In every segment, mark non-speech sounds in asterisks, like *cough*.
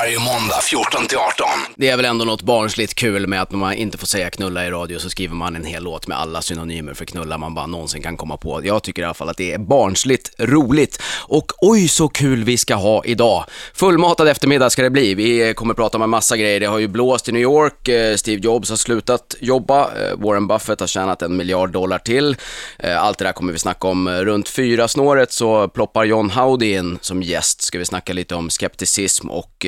varje måndag 14 till 18. Det är väl ändå något barnsligt kul med att när man inte får säga knulla i radio så skriver man en hel låt med alla synonymer för knulla man bara någonsin kan komma på. Jag tycker i alla fall att det är barnsligt roligt. Och oj så kul vi ska ha idag. Fullmatad eftermiddag ska det bli. Vi kommer prata om en massa grejer. Det har ju blåst i New York, eh, Steve Jobs har slutat jobba, eh, Warren Buffett har tjänat en miljard dollar till. Eh, allt det där kommer vi snacka om. Runt fyra snåret så ploppar John Howdy in som gäst. Ska vi snacka lite om skepticism och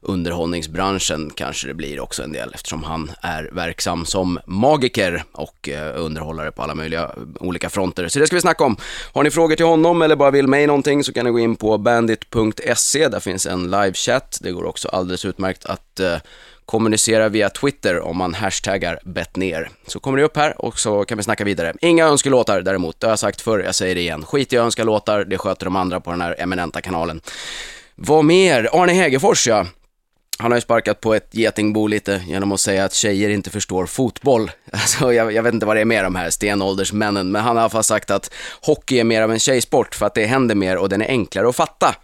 underhållningsbranschen kanske det blir också en del eftersom han är verksam som magiker och eh, underhållare på alla möjliga eh, olika fronter. Så det ska vi snacka om. Har ni frågor till honom eller bara vill mig någonting så kan ni gå in på bandit.se. Där finns en livechatt. Det går också alldeles utmärkt att eh, kommunicera via Twitter om man hashtaggar bettner. Så kommer det upp här och så kan vi snacka vidare. Inga önskelåtar däremot, det har jag sagt förr, jag säger det igen. Skit i önskelåtar, det sköter de andra på den här eminenta kanalen. Vad mer? Arne Hegerfors ja. Han har ju sparkat på ett getingbo lite genom att säga att tjejer inte förstår fotboll. *laughs* Alltså, jag, jag vet inte vad det är med de här stenåldersmännen, men han har i alla fall sagt att hockey är mer av en tjejsport för att det händer mer och den är enklare att fatta.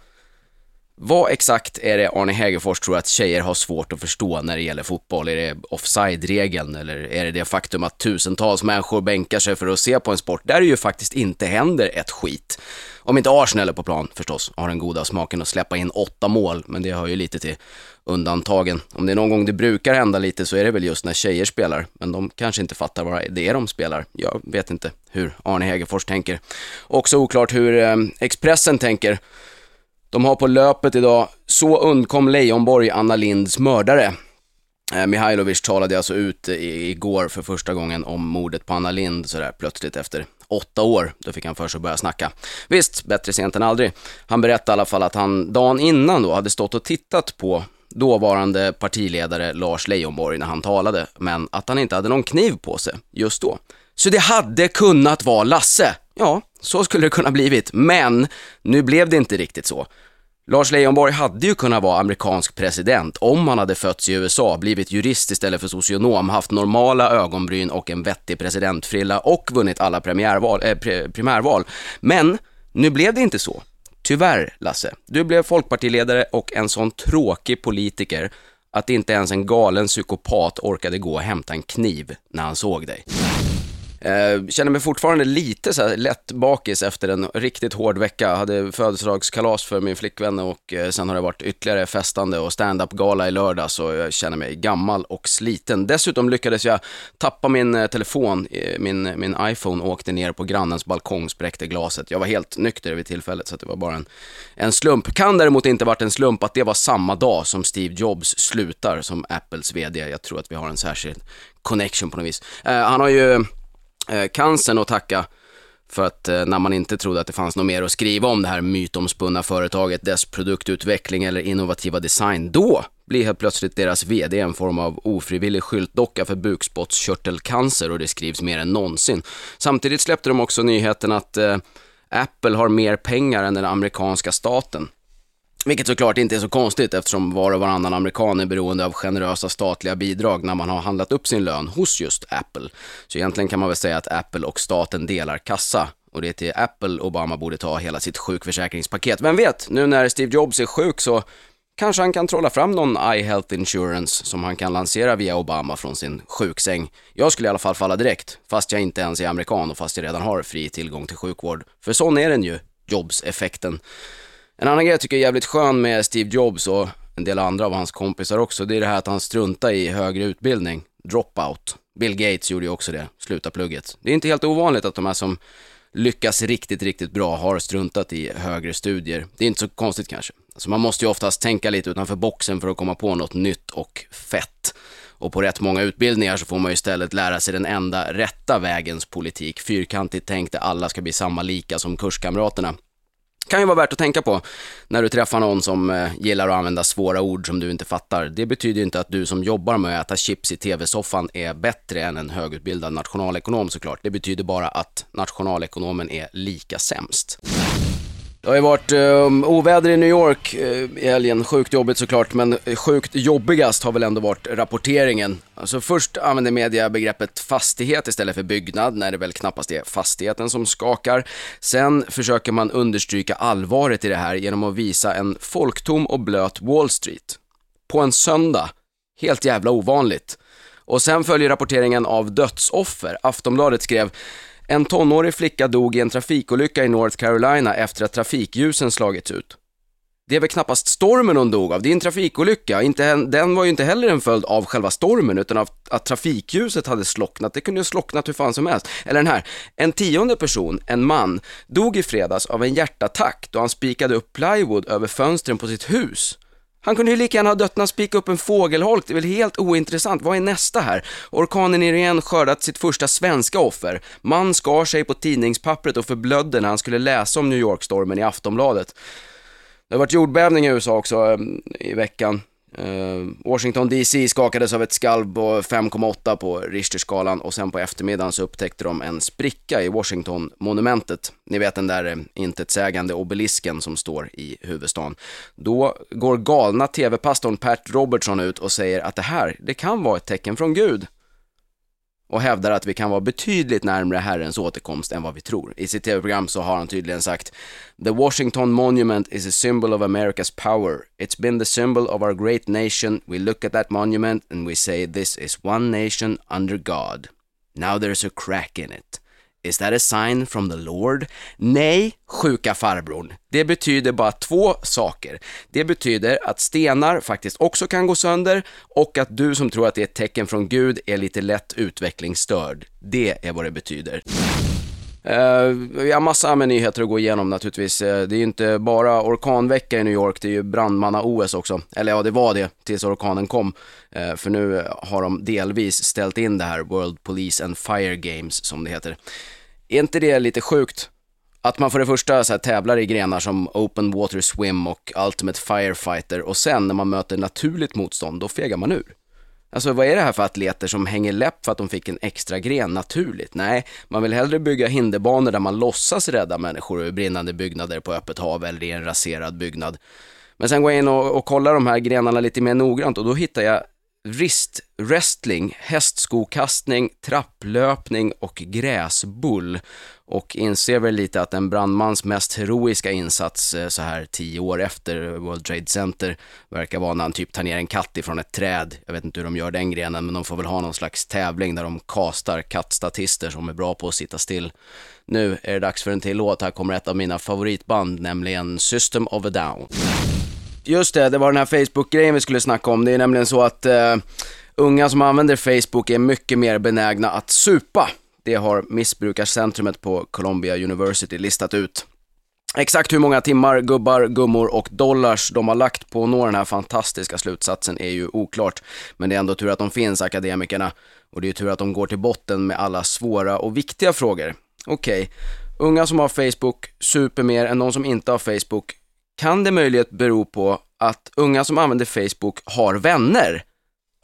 Vad exakt är det Arne Hegerfors tror att tjejer har svårt att förstå när det gäller fotboll? Är det offside-regeln eller är det det faktum att tusentals människor bänkar sig för att se på en sport där det ju faktiskt inte händer ett skit? Om inte Arsenal är på plan förstås, har den goda smaken att släppa in åtta mål, men det hör ju lite till undantagen. Om det är någon gång det brukar hända lite så är det väl just när tjejer spelar, men de kanske inte fattar vad det är de spelar. Jag vet inte hur Arne Hegerfors tänker. Också oklart hur eh, Expressen tänker. De har på löpet idag, så undkom Leijonborg Anna Linds mördare. Eh, Mihailovic talade alltså ut igår för första gången om mordet på Anna Lind sådär plötsligt efter åtta år. Då fick han för sig att börja snacka. Visst, bättre sent än aldrig. Han berättade i alla fall att han dagen innan då hade stått och tittat på dåvarande partiledare Lars Leijonborg när han talade, men att han inte hade någon kniv på sig just då. Så det hade kunnat vara Lasse. Ja, så skulle det kunna blivit, men nu blev det inte riktigt så. Lars Leijonborg hade ju kunnat vara amerikansk president om han hade fötts i USA, blivit jurist istället för socionom, haft normala ögonbryn och en vettig presidentfrilla och vunnit alla premiärval, äh, primärval. Men nu blev det inte så. Tyvärr, Lasse. Du blev folkpartiledare och en sån tråkig politiker att inte ens en galen psykopat orkade gå och hämta en kniv när han såg dig. Eh, känner mig fortfarande lite så här lätt bakis efter en riktigt hård vecka. Jag hade födelsedagskalas för min flickvän och eh, sen har det varit ytterligare festande och stand-up gala i lördag så jag känner mig gammal och sliten. Dessutom lyckades jag tappa min eh, telefon, eh, min, min iPhone åkte ner på grannens balkong, spräckte glaset. Jag var helt nykter vid tillfället så det var bara en, en slump. Kan däremot inte varit en slump att det var samma dag som Steve Jobs slutar som Apples VD. Jag tror att vi har en särskild connection på något vis. Eh, han har ju eh, cancern att tacka för att eh, när man inte trodde att det fanns något mer att skriva om det här mytomspunna företaget, dess produktutveckling eller innovativa design, då blir helt plötsligt deras VD en form av ofrivillig skyltdocka för bukspottkörtelcancer och det skrivs mer än någonsin. Samtidigt släppte de också nyheten att eh, Apple har mer pengar än den amerikanska staten. Vilket såklart inte är så konstigt eftersom var och varannan amerikan är beroende av generösa statliga bidrag när man har handlat upp sin lön hos just Apple. Så egentligen kan man väl säga att Apple och staten delar kassa och det är till Apple Obama borde ta hela sitt sjukförsäkringspaket. Vem vet, nu när Steve Jobs är sjuk så kanske han kan trolla fram någon eye health insurance som han kan lansera via Obama från sin sjuksäng. Jag skulle i alla fall falla direkt, fast jag inte ens är amerikan och fast jag redan har fri tillgång till sjukvård. För sån är den ju, Jobs-effekten. En annan grej jag tycker är jävligt skön med Steve Jobs och en del andra av hans kompisar också, det är det här att han struntar i högre utbildning, dropout. Bill Gates gjorde ju också det, sluta plugget. Det är inte helt ovanligt att de här som lyckas riktigt, riktigt bra har struntat i högre studier. Det är inte så konstigt kanske. Alltså man måste ju oftast tänka lite utanför boxen för att komma på något nytt och fett. Och på rätt många utbildningar så får man ju istället lära sig den enda rätta vägens politik. Fyrkantigt tänkt där alla ska bli samma lika som kurskamraterna kan ju vara värt att tänka på när du träffar någon som eh, gillar att använda svåra ord som du inte fattar. Det betyder ju inte att du som jobbar med att äta chips i tv-soffan är bättre än en högutbildad nationalekonom såklart. Det betyder bara att nationalekonomen är lika sämst. Det har ju varit um, oväder i New York uh, i helgen, sjukt jobbigt såklart, men eh, sjukt jobbigast har väl ändå varit rapporteringen. Alltså först använder media begreppet fastighet istället för byggnad, när det väl knappast är fastigheten som skakar. Sen försöker man understryka allvaret i det här genom att visa en folktom och blöt Wall Street. på en söndag. Helt jävla ovanligt. Och sen följer rapporteringen av dödsoffer. Aftonbladet skrev en tonårig flicka dog i en trafikolycka i North Carolina efter att trafikljusen slagits ut. Det är väl knappast stormen hon dog av, det är en trafikolycka. Inte, den var ju inte heller en följd av själva stormen utan av att trafikljuset hade slocknat. Det kunde ju slocknat hur fan som helst. Eller den här, en tionde person, en man, dog i fredags av en hjärtattack då han spikade upp plywood över fönstren på sitt hus. Han kunde ju lika gärna ha dött när han spikade upp en fågelholk, det är väl helt ointressant. Vad är nästa här? Orkanen Irene skördat sitt första svenska offer. Man skar sig på tidningspappret och förblödde när han skulle läsa om New York-stormen i Aftonbladet. Det har varit jordbävning i USA också eh, i veckan. Eh, Washington DC skakades av ett skalv på 5,8 på Richterskalan och sen på eftermiddagen så upptäckte de en spricka i Washington-monumentet. Ni vet den där eh, intetsägande obelisken som står i huvudstaden. Då går galna tv-pastorn Pat Robertson ut och säger att det här, det kan vara ett tecken från Gud och hävdar att vi kan vara betydligt närmre Herrens återkomst än vad vi tror. I sitt tv-program så har han tydligen sagt The Washington Monument is a symbol of America's power. It's been the symbol of our great nation. We look at that monument and we say this is one nation under God. Now there's a crack in it. Is that a sign from the Lord? Nej, sjuka farbrorn. Det betyder bara två saker. Det betyder att stenar faktiskt också kan gå sönder och att du som tror att det är ett tecken från Gud är lite lätt utvecklingsstörd. Det är vad det betyder. Uh, vi har massa med nyheter att gå igenom naturligtvis. Uh, det är ju inte bara orkanvecka i New York, det är ju brandmanna-OS också. Eller ja, det var det tills orkanen kom. Uh, för nu har de delvis ställt in det här World Police and Fire Games som det heter. Är inte det lite sjukt? Att man för det första så här, tävlar i grenar som Open Water Swim och Ultimate Firefighter och sen när man möter naturligt motstånd, då fegar man ur. Alltså vad är det här för atleter som hänger läpp för att de fick en extra gren naturligt? Nej, man vill hellre bygga hinderbanor där man låtsas rädda människor ur brinnande byggnader på öppet hav eller i en raserad byggnad. Men sen går jag in och, och kollar de här grenarna lite mer noggrant och då hittar jag wristwrestling, hästskokastning, trapplöpning och gräsbull och inser väl lite att en brandmans mest heroiska insats eh, så här tio år efter World Trade Center verkar vara när han typ tar ner en katt ifrån ett träd. Jag vet inte hur de gör den grenen, men de får väl ha någon slags tävling där de kastar kattstatister som är bra på att sitta still. Nu är det dags för en till låt. Här kommer ett av mina favoritband, nämligen System of a Down. Just det, det var den här Facebook-grejen vi skulle snacka om. Det är nämligen så att eh, unga som använder Facebook är mycket mer benägna att supa. Det har missbrukarcentrumet på Columbia University listat ut. Exakt hur många timmar, gubbar, gummor och dollars de har lagt på att nå den här fantastiska slutsatsen är ju oklart. Men det är ändå tur att de finns, akademikerna. Och det är tur att de går till botten med alla svåra och viktiga frågor. Okej, okay. unga som har Facebook super mer än de som inte har Facebook. Kan det möjligt bero på att unga som använder Facebook har vänner?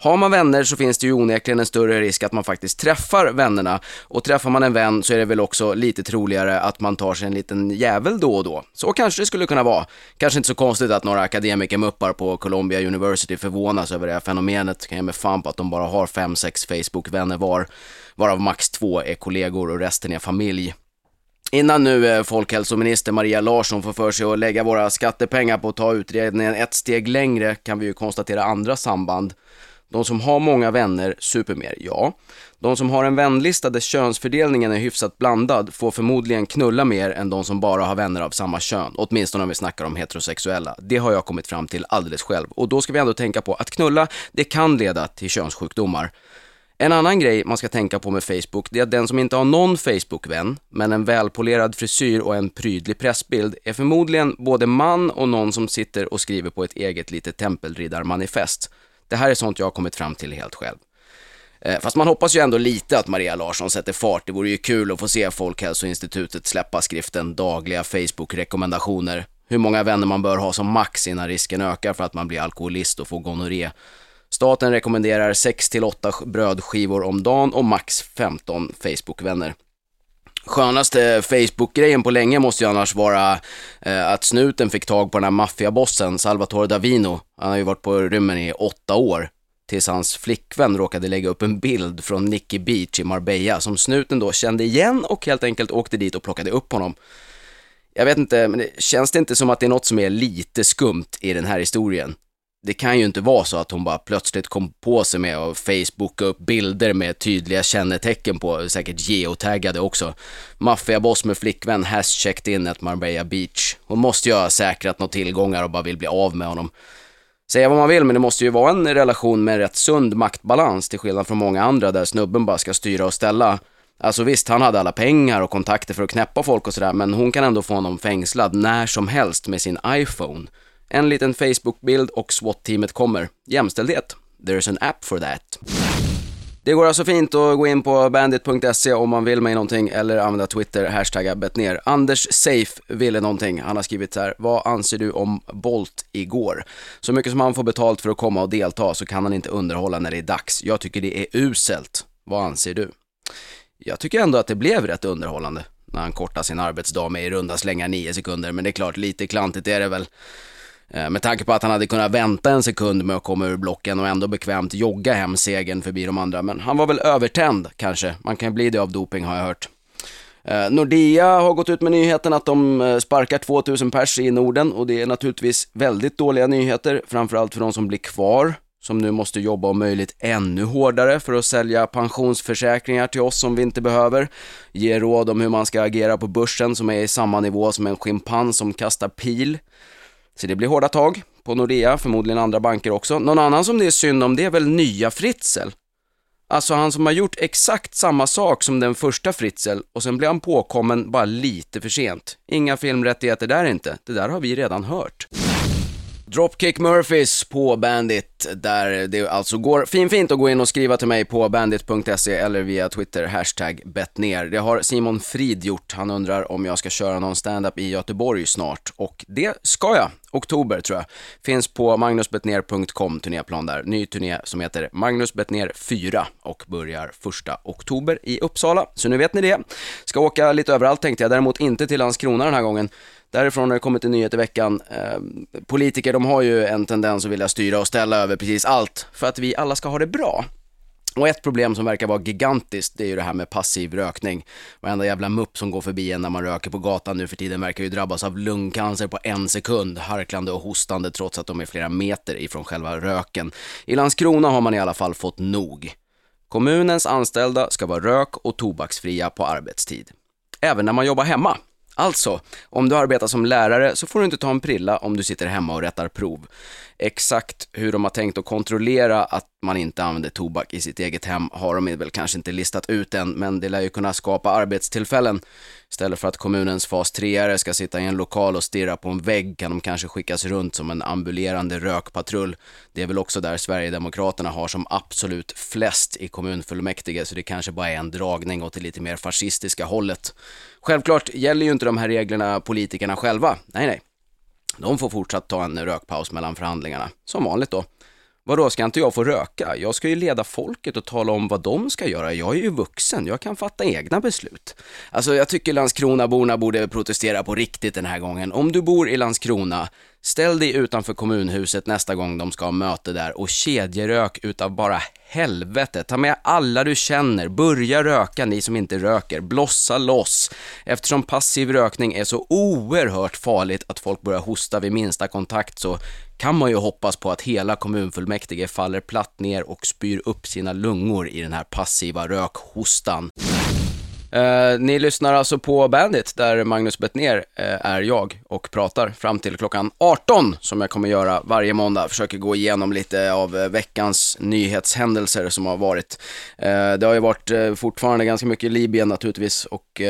Har man vänner så finns det ju onekligen en större risk att man faktiskt träffar vännerna. Och träffar man en vän så är det väl också lite troligare att man tar sig en liten jävel då och då. Så kanske det skulle kunna vara. Kanske inte så konstigt att några akademikermuppar på Columbia University förvånas över det här fenomenet. Kan jag med fan på att de bara har fem sex Facebook-vänner var, varav max två är kollegor och resten är familj. Innan nu eh, folkhälsominister Maria Larsson får för sig att lägga våra skattepengar på att ta utredningen ett steg längre kan vi ju konstatera andra samband. De som har många vänner super mer, ja. De som har en vänlista där könsfördelningen är hyfsat blandad får förmodligen knulla mer än de som bara har vänner av samma kön, åtminstone om vi snackar om heterosexuella. Det har jag kommit fram till alldeles själv. Och då ska vi ändå tänka på att knulla, det kan leda till könssjukdomar. En annan grej man ska tänka på med Facebook, det är att den som inte har någon Facebook-vän, men en välpolerad frisyr och en prydlig pressbild, är förmodligen både man och någon som sitter och skriver på ett eget litet tempelriddarmanifest. Det här är sånt jag har kommit fram till helt själv. Eh, fast man hoppas ju ändå lite att Maria Larsson sätter fart. Det vore ju kul att få se Folkhälsoinstitutet släppa skriften dagliga Facebook-rekommendationer. Hur många vänner man bör ha som max innan risken ökar för att man blir alkoholist och får gonorré. Staten rekommenderar 6-8 brödskivor om dagen och max 15 Facebook-vänner. Skönaste Facebook-grejen på länge måste ju annars vara eh, att snuten fick tag på den här maffiabossen Salvatore Davino. Han har ju varit på rymmen i åtta år. Tills hans flickvän råkade lägga upp en bild från Nicky Beach i Marbella som snuten då kände igen och helt enkelt åkte dit och plockade upp honom. Jag vet inte, men det, känns det inte som att det är något som är lite skumt i den här historien? Det kan ju inte vara så att hon bara plötsligt kom på sig med att Facebooka upp bilder med tydliga kännetecken på, säkert geotaggade också. Maffiaboss med flickvän, has checked in at Marbella Beach. Hon måste ju ha säkrat några tillgångar och bara vill bli av med honom. Säga vad man vill, men det måste ju vara en relation med rätt sund maktbalans till skillnad från många andra där snubben bara ska styra och ställa. Alltså visst, han hade alla pengar och kontakter för att knäppa folk och sådär, men hon kan ändå få honom fängslad när som helst med sin iPhone. En liten Facebook-bild och SWAT-teamet kommer. Jämställdhet. There's an app for that. Det går alltså fint att gå in på bandit.se om man vill mig någonting eller använda Twitter, hashtagga betner. Anders Safe ville någonting. Han har skrivit så här, vad anser du om Bolt igår? Så mycket som han får betalt för att komma och delta så kan han inte underhålla när det är dags. Jag tycker det är uselt. Vad anser du? Jag tycker ändå att det blev rätt underhållande när han kortade sin arbetsdag med i runda slängar nio sekunder, men det är klart, lite klantigt är det väl. Eh, med tanke på att han hade kunnat vänta en sekund med att komma ur blocken och ändå bekvämt jogga hem segern förbi de andra. Men han var väl övertänd kanske. Man kan bli det av doping har jag hört. Eh, Nordea har gått ut med nyheten att de eh, sparkar 2000 pers i Norden och det är naturligtvis väldigt dåliga nyheter, framförallt för de som blir kvar, som nu måste jobba om möjligt ännu hårdare för att sälja pensionsförsäkringar till oss som vi inte behöver, ge råd om hur man ska agera på börsen som är i samma nivå som en schimpans som kastar pil. Så det blir hårda tag på Nordea, förmodligen andra banker också. Någon annan som det är synd om det är väl nya Fritzl. Alltså han som har gjort exakt samma sak som den första Fritzl och sen blir han påkommen bara lite för sent. Inga filmrättigheter där inte, det där har vi redan hört. Dropkick Murphys på Bandit, där det alltså går finfint att gå in och skriva till mig på bandit.se eller via Twitter, hashtag bettner. Det har Simon Frid gjort, han undrar om jag ska köra någon stand-up i Göteborg snart och det ska jag, oktober tror jag. Finns på magnusbettner.com turnéplan där, ny turné som heter Magnus Bettner 4 och börjar 1 oktober i Uppsala, så nu vet ni det. Ska åka lite överallt tänkte jag, däremot inte till Landskrona den här gången. Därifrån har det kommit en nyhet i veckan. Ehm, politiker de har ju en tendens att vilja styra och ställa över precis allt för att vi alla ska ha det bra. Och ett problem som verkar vara gigantiskt, det är ju det här med passiv rökning. Varenda jävla mupp som går förbi en när man röker på gatan nu för tiden verkar ju drabbas av lungcancer på en sekund, harklande och hostande trots att de är flera meter ifrån själva röken. I Landskrona har man i alla fall fått nog. Kommunens anställda ska vara rök och tobaksfria på arbetstid. Även när man jobbar hemma. Alltså, om du arbetar som lärare så får du inte ta en prilla om du sitter hemma och rättar prov. Exakt hur de har tänkt att kontrollera att man inte använder tobak i sitt eget hem har de väl kanske inte listat ut än, men det lär ju kunna skapa arbetstillfällen. Istället för att kommunens fas 3-are ska sitta i en lokal och stirra på en vägg kan de kanske skickas runt som en ambulerande rökpatrull. Det är väl också där Sverigedemokraterna har som absolut flest i kommunfullmäktige, så det kanske bara är en dragning åt det lite mer fascistiska hållet. Självklart gäller ju inte de här reglerna politikerna själva. Nej, nej. De får fortsatt ta en rökpaus mellan förhandlingarna, som vanligt då. Vadå, ska inte jag få röka? Jag ska ju leda folket och tala om vad de ska göra. Jag är ju vuxen, jag kan fatta egna beslut. Alltså, jag tycker Landskronaborna borde protestera på riktigt den här gången. Om du bor i Landskrona, ställ dig utanför kommunhuset nästa gång de ska ha möte där och kedjerök utav bara helvete. Ta med alla du känner, börja röka ni som inte röker, blossa loss. Eftersom passiv rökning är så oerhört farligt att folk börjar hosta vid minsta kontakt så kan man ju hoppas på att hela kommunfullmäktige faller platt ner och spyr upp sina lungor i den här passiva rökhostan. Eh, ni lyssnar alltså på Bandit, där Magnus Bettner eh, är jag och pratar fram till klockan 18, som jag kommer göra varje måndag. Försöker gå igenom lite av eh, veckans nyhetshändelser som har varit. Eh, det har ju varit eh, fortfarande ganska mycket Libyen naturligtvis och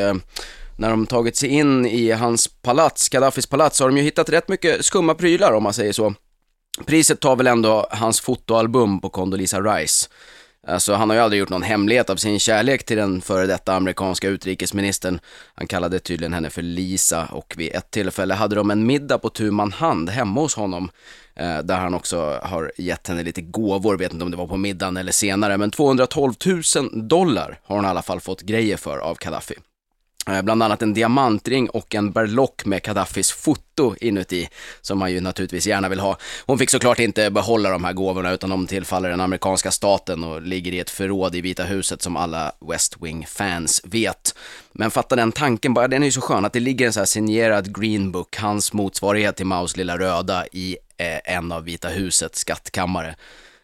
när de tagit sig in i hans palats, Gaddafis palats, så har de ju hittat rätt mycket skumma prylar om man säger så. Priset tar väl ändå hans fotoalbum på Condoleezza Rice. Alltså, han har ju aldrig gjort någon hemlighet av sin kärlek till den före detta amerikanska utrikesministern. Han kallade tydligen henne för Lisa och vid ett tillfälle hade de en middag på tu man hand hemma hos honom. Eh, där han också har gett henne lite gåvor, vet inte om det var på middagen eller senare, men 212 000 dollar har hon i alla fall fått grejer för av Gaddafi. Eh, bland annat en diamantring och en berlock med Gaddafis foto inuti, som man ju naturligtvis gärna vill ha. Hon fick såklart inte behålla de här gåvorna, utan de tillfaller den amerikanska staten och ligger i ett förråd i Vita huset som alla West Wing-fans vet. Men fatta den tanken bara, den är ju så skön, att det ligger en så här signerad Green Book, hans motsvarighet till Maus lilla röda, i eh, en av Vita husets skattkammare.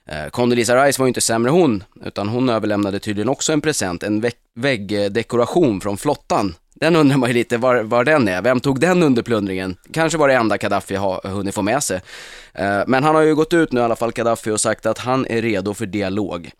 Eh, Condoleezza Rice var ju inte sämre hon, utan hon överlämnade tydligen också en present, en väggdekoration från flottan. Den undrar man ju lite var, var den är. Vem tog den under plundringen? Kanske var det enda Gaddafi har hunnit få med sig. Eh, men han har ju gått ut nu i alla fall, Gaddafi, och sagt att han är redo för dialog.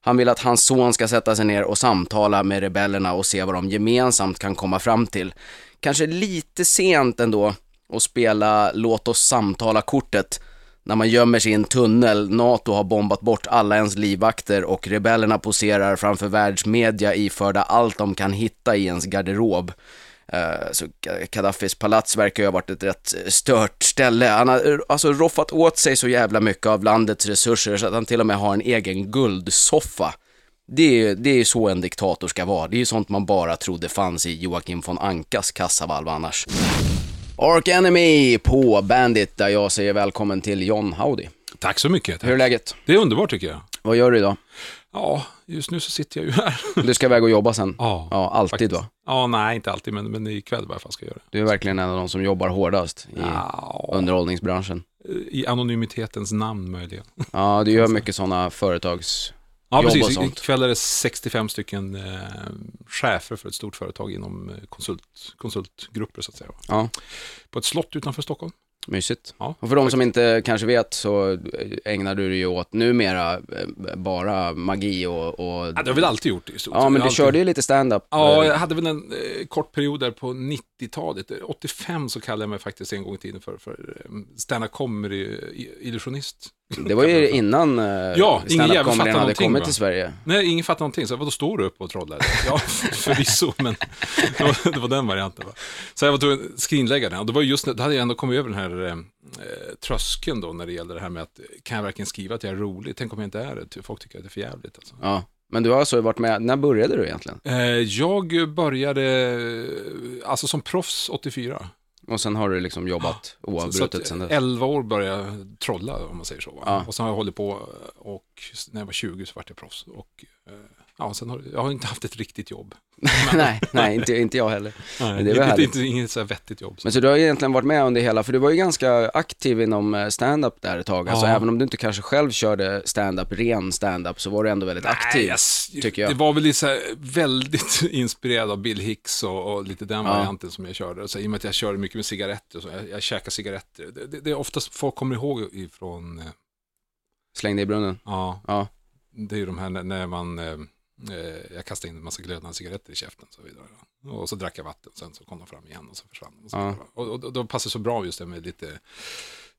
Han vill att hans son ska sätta sig ner och samtala med rebellerna och se vad de gemensamt kan komma fram till. Kanske lite sent ändå att spela låt oss samtala-kortet när man gömmer sig i en tunnel, NATO har bombat bort alla ens livvakter och rebellerna poserar framför världsmedia iförda allt de kan hitta i ens garderob. Eh, så Gaddafis palats verkar ju ha varit ett rätt stört ställe. Han har eh, alltså roffat åt sig så jävla mycket av landets resurser så att han till och med har en egen guldsoffa. Det är ju det är ju så en diktator ska vara. Det är ju sånt man bara trodde fanns i Joakim von Ankas kassavalv annars. Ark Enemy på Bandit där jag säger välkommen till John Howdy. Tack så mycket. Hur är läget? Det är underbart tycker jag. Vad gör du idag? Ja, just nu så sitter jag ju här. *laughs* Du ska iväg och jobba sen? Ja, Ja, alltid faktiskt. va? Ja, nej, inte alltid, men, men ikväll i varje fall ska jag göra det. Du är verkligen en av de som jobbar hårdast i Ja, underhållningsbranschen. I anonymitetens namn möjligen. Ja, du *laughs* gör mycket sådana företags... Ja, precis. Ikväll är det 65 stycken eh, chefer för ett stort företag inom eh, konsult, konsultgrupper så att säga. Ja, På ett slott utanför Stockholm. mysigt. Ja, Och för de som inte kanske vet så ägnar du dig ju åt numera eh, bara magi och... och... Ja, det har jag väl alltid gjort i stort Ja, men du alltid- körde ju lite stand-up. Ja, eh, jag hade väl en eh, kort period där på 90-talet. 85 så kallade jag mig faktiskt en gång i tiden för, för eh, stand-up comedy-illusionist. Det var ju innan eh, Ja, ingen stand-up jävel comedy fattar hade kommit till Sverige. Nej, ingen fattar någonting. Så vadå, står du upp och trollar? Ja, *laughs* förvisso, men *laughs* det var, det var den varianten. Va? Så jag var tvungen att skrinlägga den. Och det var just, då hade jag ändå kommit över den här eh, tröskeln då när det gäller det här med att kan jag verkligen skriva att jag är rolig? Tänk om jag inte är det? Folk tycker att det är för jävligt. Alltså. Ja, men du har alltså varit med, när började du egentligen? Eh, jag började eh, alltså som proffs 84. Och sen har du liksom jobbat så oavbrutet sen dess? 11 år började jag trolla om man säger så. Ja. Och sen har jag hållit på och när jag var 20 så vart jag proffs. Och eh, ja, sen har jag har inte haft ett riktigt jobb. *laughs* nej, nej, inte, inte jag heller. Nej, det är väl inte, inget så vettigt jobb. Men så du har egentligen varit med under hela, för du var ju ganska aktiv inom eh, stand-up där ett tag. Alltså Ja. även om du inte kanske själv körde stand-up, ren stand-up, så var du ändå väldigt aktiv. Nej, jag s- tycker jag. Det var väl så här, väldigt *laughs* inspirerad av Bill Hicks och, och lite den Ja. varianten som jag körde. Så, I och med att jag körde mycket med cigaretter, så, jag, jag käkar cigaretter. Det, det, det är oftast folk kommer ihåg ifrån, eh, Slängde i brunnen. ja, Ja. det är ju de här när, när man, eh, jag kastade in en massa glödande cigaretter i käften och så vidare. Och så drack jag vatten, sen så kom de fram igen och så försvann de. Och, så Ja. och, och, och då passar så bra just det med lite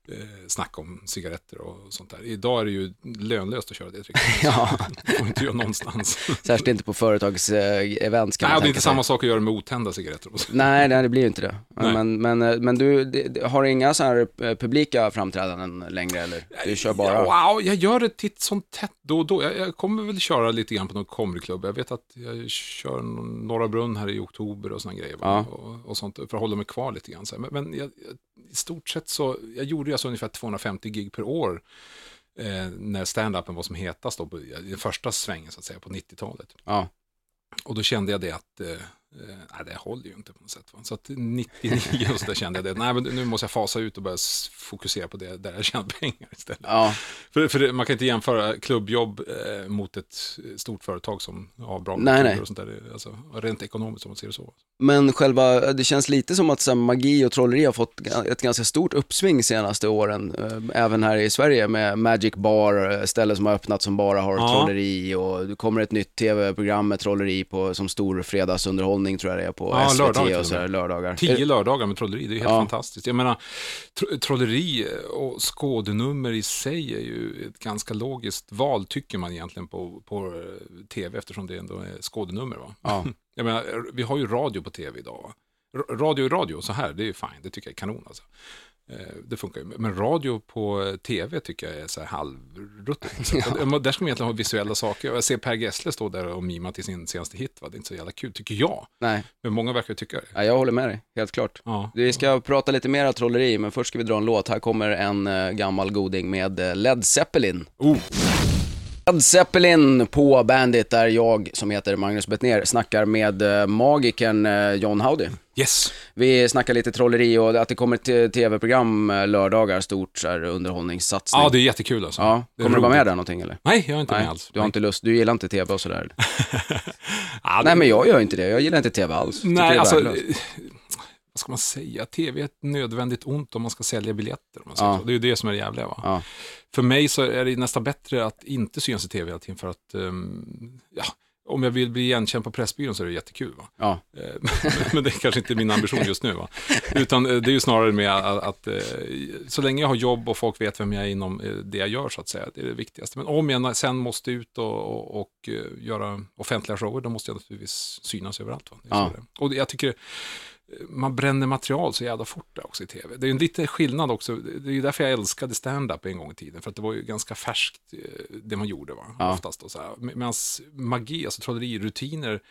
eh, snack om cigaretter och sånt där. Idag är det ju lönlöst att köra det tricket. *laughs* Ja. Det får inte göra någonstans. *laughs* Särskilt inte på företagsevents kan Nej, man det är inte sig. samma sak att göra med otända cigaretter. *laughs* Nej, nej, det blir ju inte det. Nej. Men, men, eh, men du, det- har inga så här eh, publika framträdanden längre eller? Du kör bara... Ja, wow, jag gör det titt som tätt då och då. Jag, jag kommer väl köra lite grann på någon comedyklubb. Jag vet att jag kör Norra Brunn här i oktober och såna grejer. Ja. Och, och sånt för att hålla mig kvar lite grann. Men, men jag, i stort sett så, jag gjorde alltså ungefär 250 gig per år. Eh, när stand-upen var som hetast då, på, i den första svängen så att säga, på 90-talet. Ja. Och då kände jag det att, eh, nej det håller ju inte på något sätt. Va? Så att 99 och så där kände jag det, nej men nu måste jag fasa ut och börja fokusera på det där jag tjänar pengar istället. Ja, För, för man kan inte jämföra klubbjobb eh, mot ett stort företag som har bra Nej, nej. och sånt där. Alltså, rent ekonomiskt om man ser det så. men själva, det känns lite som att så här, magi och trolleri har fått ett ganska stort uppsving senaste åren. eh, Även här i Sverige med Magic Bar, eh, ställen som har öppnat som bara har Ja. trolleri och det kommer ett nytt tv-program med trolleri på, som stor fredagsunderhållning tror jag det är på Ja, SVT lördagar och och så här, med. lördagar. Tio lördagar med trolleri, det är helt Ja. fantastiskt. Jag menar, tro, trolleri och skådenummer i sig är ju ett ganska logiskt val, tycker man egentligen på, på eh, tv, eftersom det ändå är skådenummer. Va? Ja. *laughs* Jag menar, vi har ju radio på tv idag. Va? Radio är radio, så här, det är ju fine, det tycker jag är kanon alltså. Eh, Det funkar ju. Men radio på eh, tv tycker jag är så här halvruttet. *laughs* Att- Där ska man egentligen ha visuella saker. Jag ser Per Gessle stå där och mima till sin senaste hit. Va? Det är inte så jävla kul, tycker jag. Nej, Men många verkar tycka det. ja, jag håller med dig, helt klart. Ja. Vi ska prata lite mer trolleri, men först ska vi dra en låt. Här kommer en eh, gammal goding med Led Zeppelin. Oh. Led Zeppelin på Bandit där jag, som heter Magnus Bettner, snackar med magikern John Howdy. Yes. Vi snackar lite trolleri och att det kommer ett tv-program eh, lördagar, stort så här, underhållningssatsning. Ja, det är jättekul alltså. Ja, Det kommer du vara med där någonting eller? Nej, jag är inte Nej, med alls. du har inte lust, du gillar inte tv och sådär. *laughs* Ja, det- Nej men jag gör inte det, jag gillar inte tv alls. Nej, alltså, värdelöst. eh, vad ska man säga? TV är ett nödvändigt ont om man ska sälja biljetter. Man Ja. så. Det är ju det som är det jävliga. Va? Ja. För mig så är det nästan bättre att inte synas i TV hela tiden för att, ehm, ja, om jag vill bli igenkänd på Pressbyrån så är det jättekul. Va? Ja, Eh, *laughs* Men det är kanske inte min ambition just nu. Va? Utan eh, det är ju snarare med att, att eh, så länge jag har jobb och folk vet vem jag är inom det jag gör så att säga, det är det viktigaste. Men om jag sen måste ut och, och, och göra offentliga shower, då måste jag naturligtvis synas överallt. Va? Ja. Och jag tycker man bränner material så jävla fort där också i tv. Det är en liten skillnad också. Det är ju därför jag älskade stand-up en gång i tiden. För att det var ju ganska färskt eh, det man gjorde. Va? Ja. Oftast. Och så här. Med- Medans magi, alltså trollerirutiner,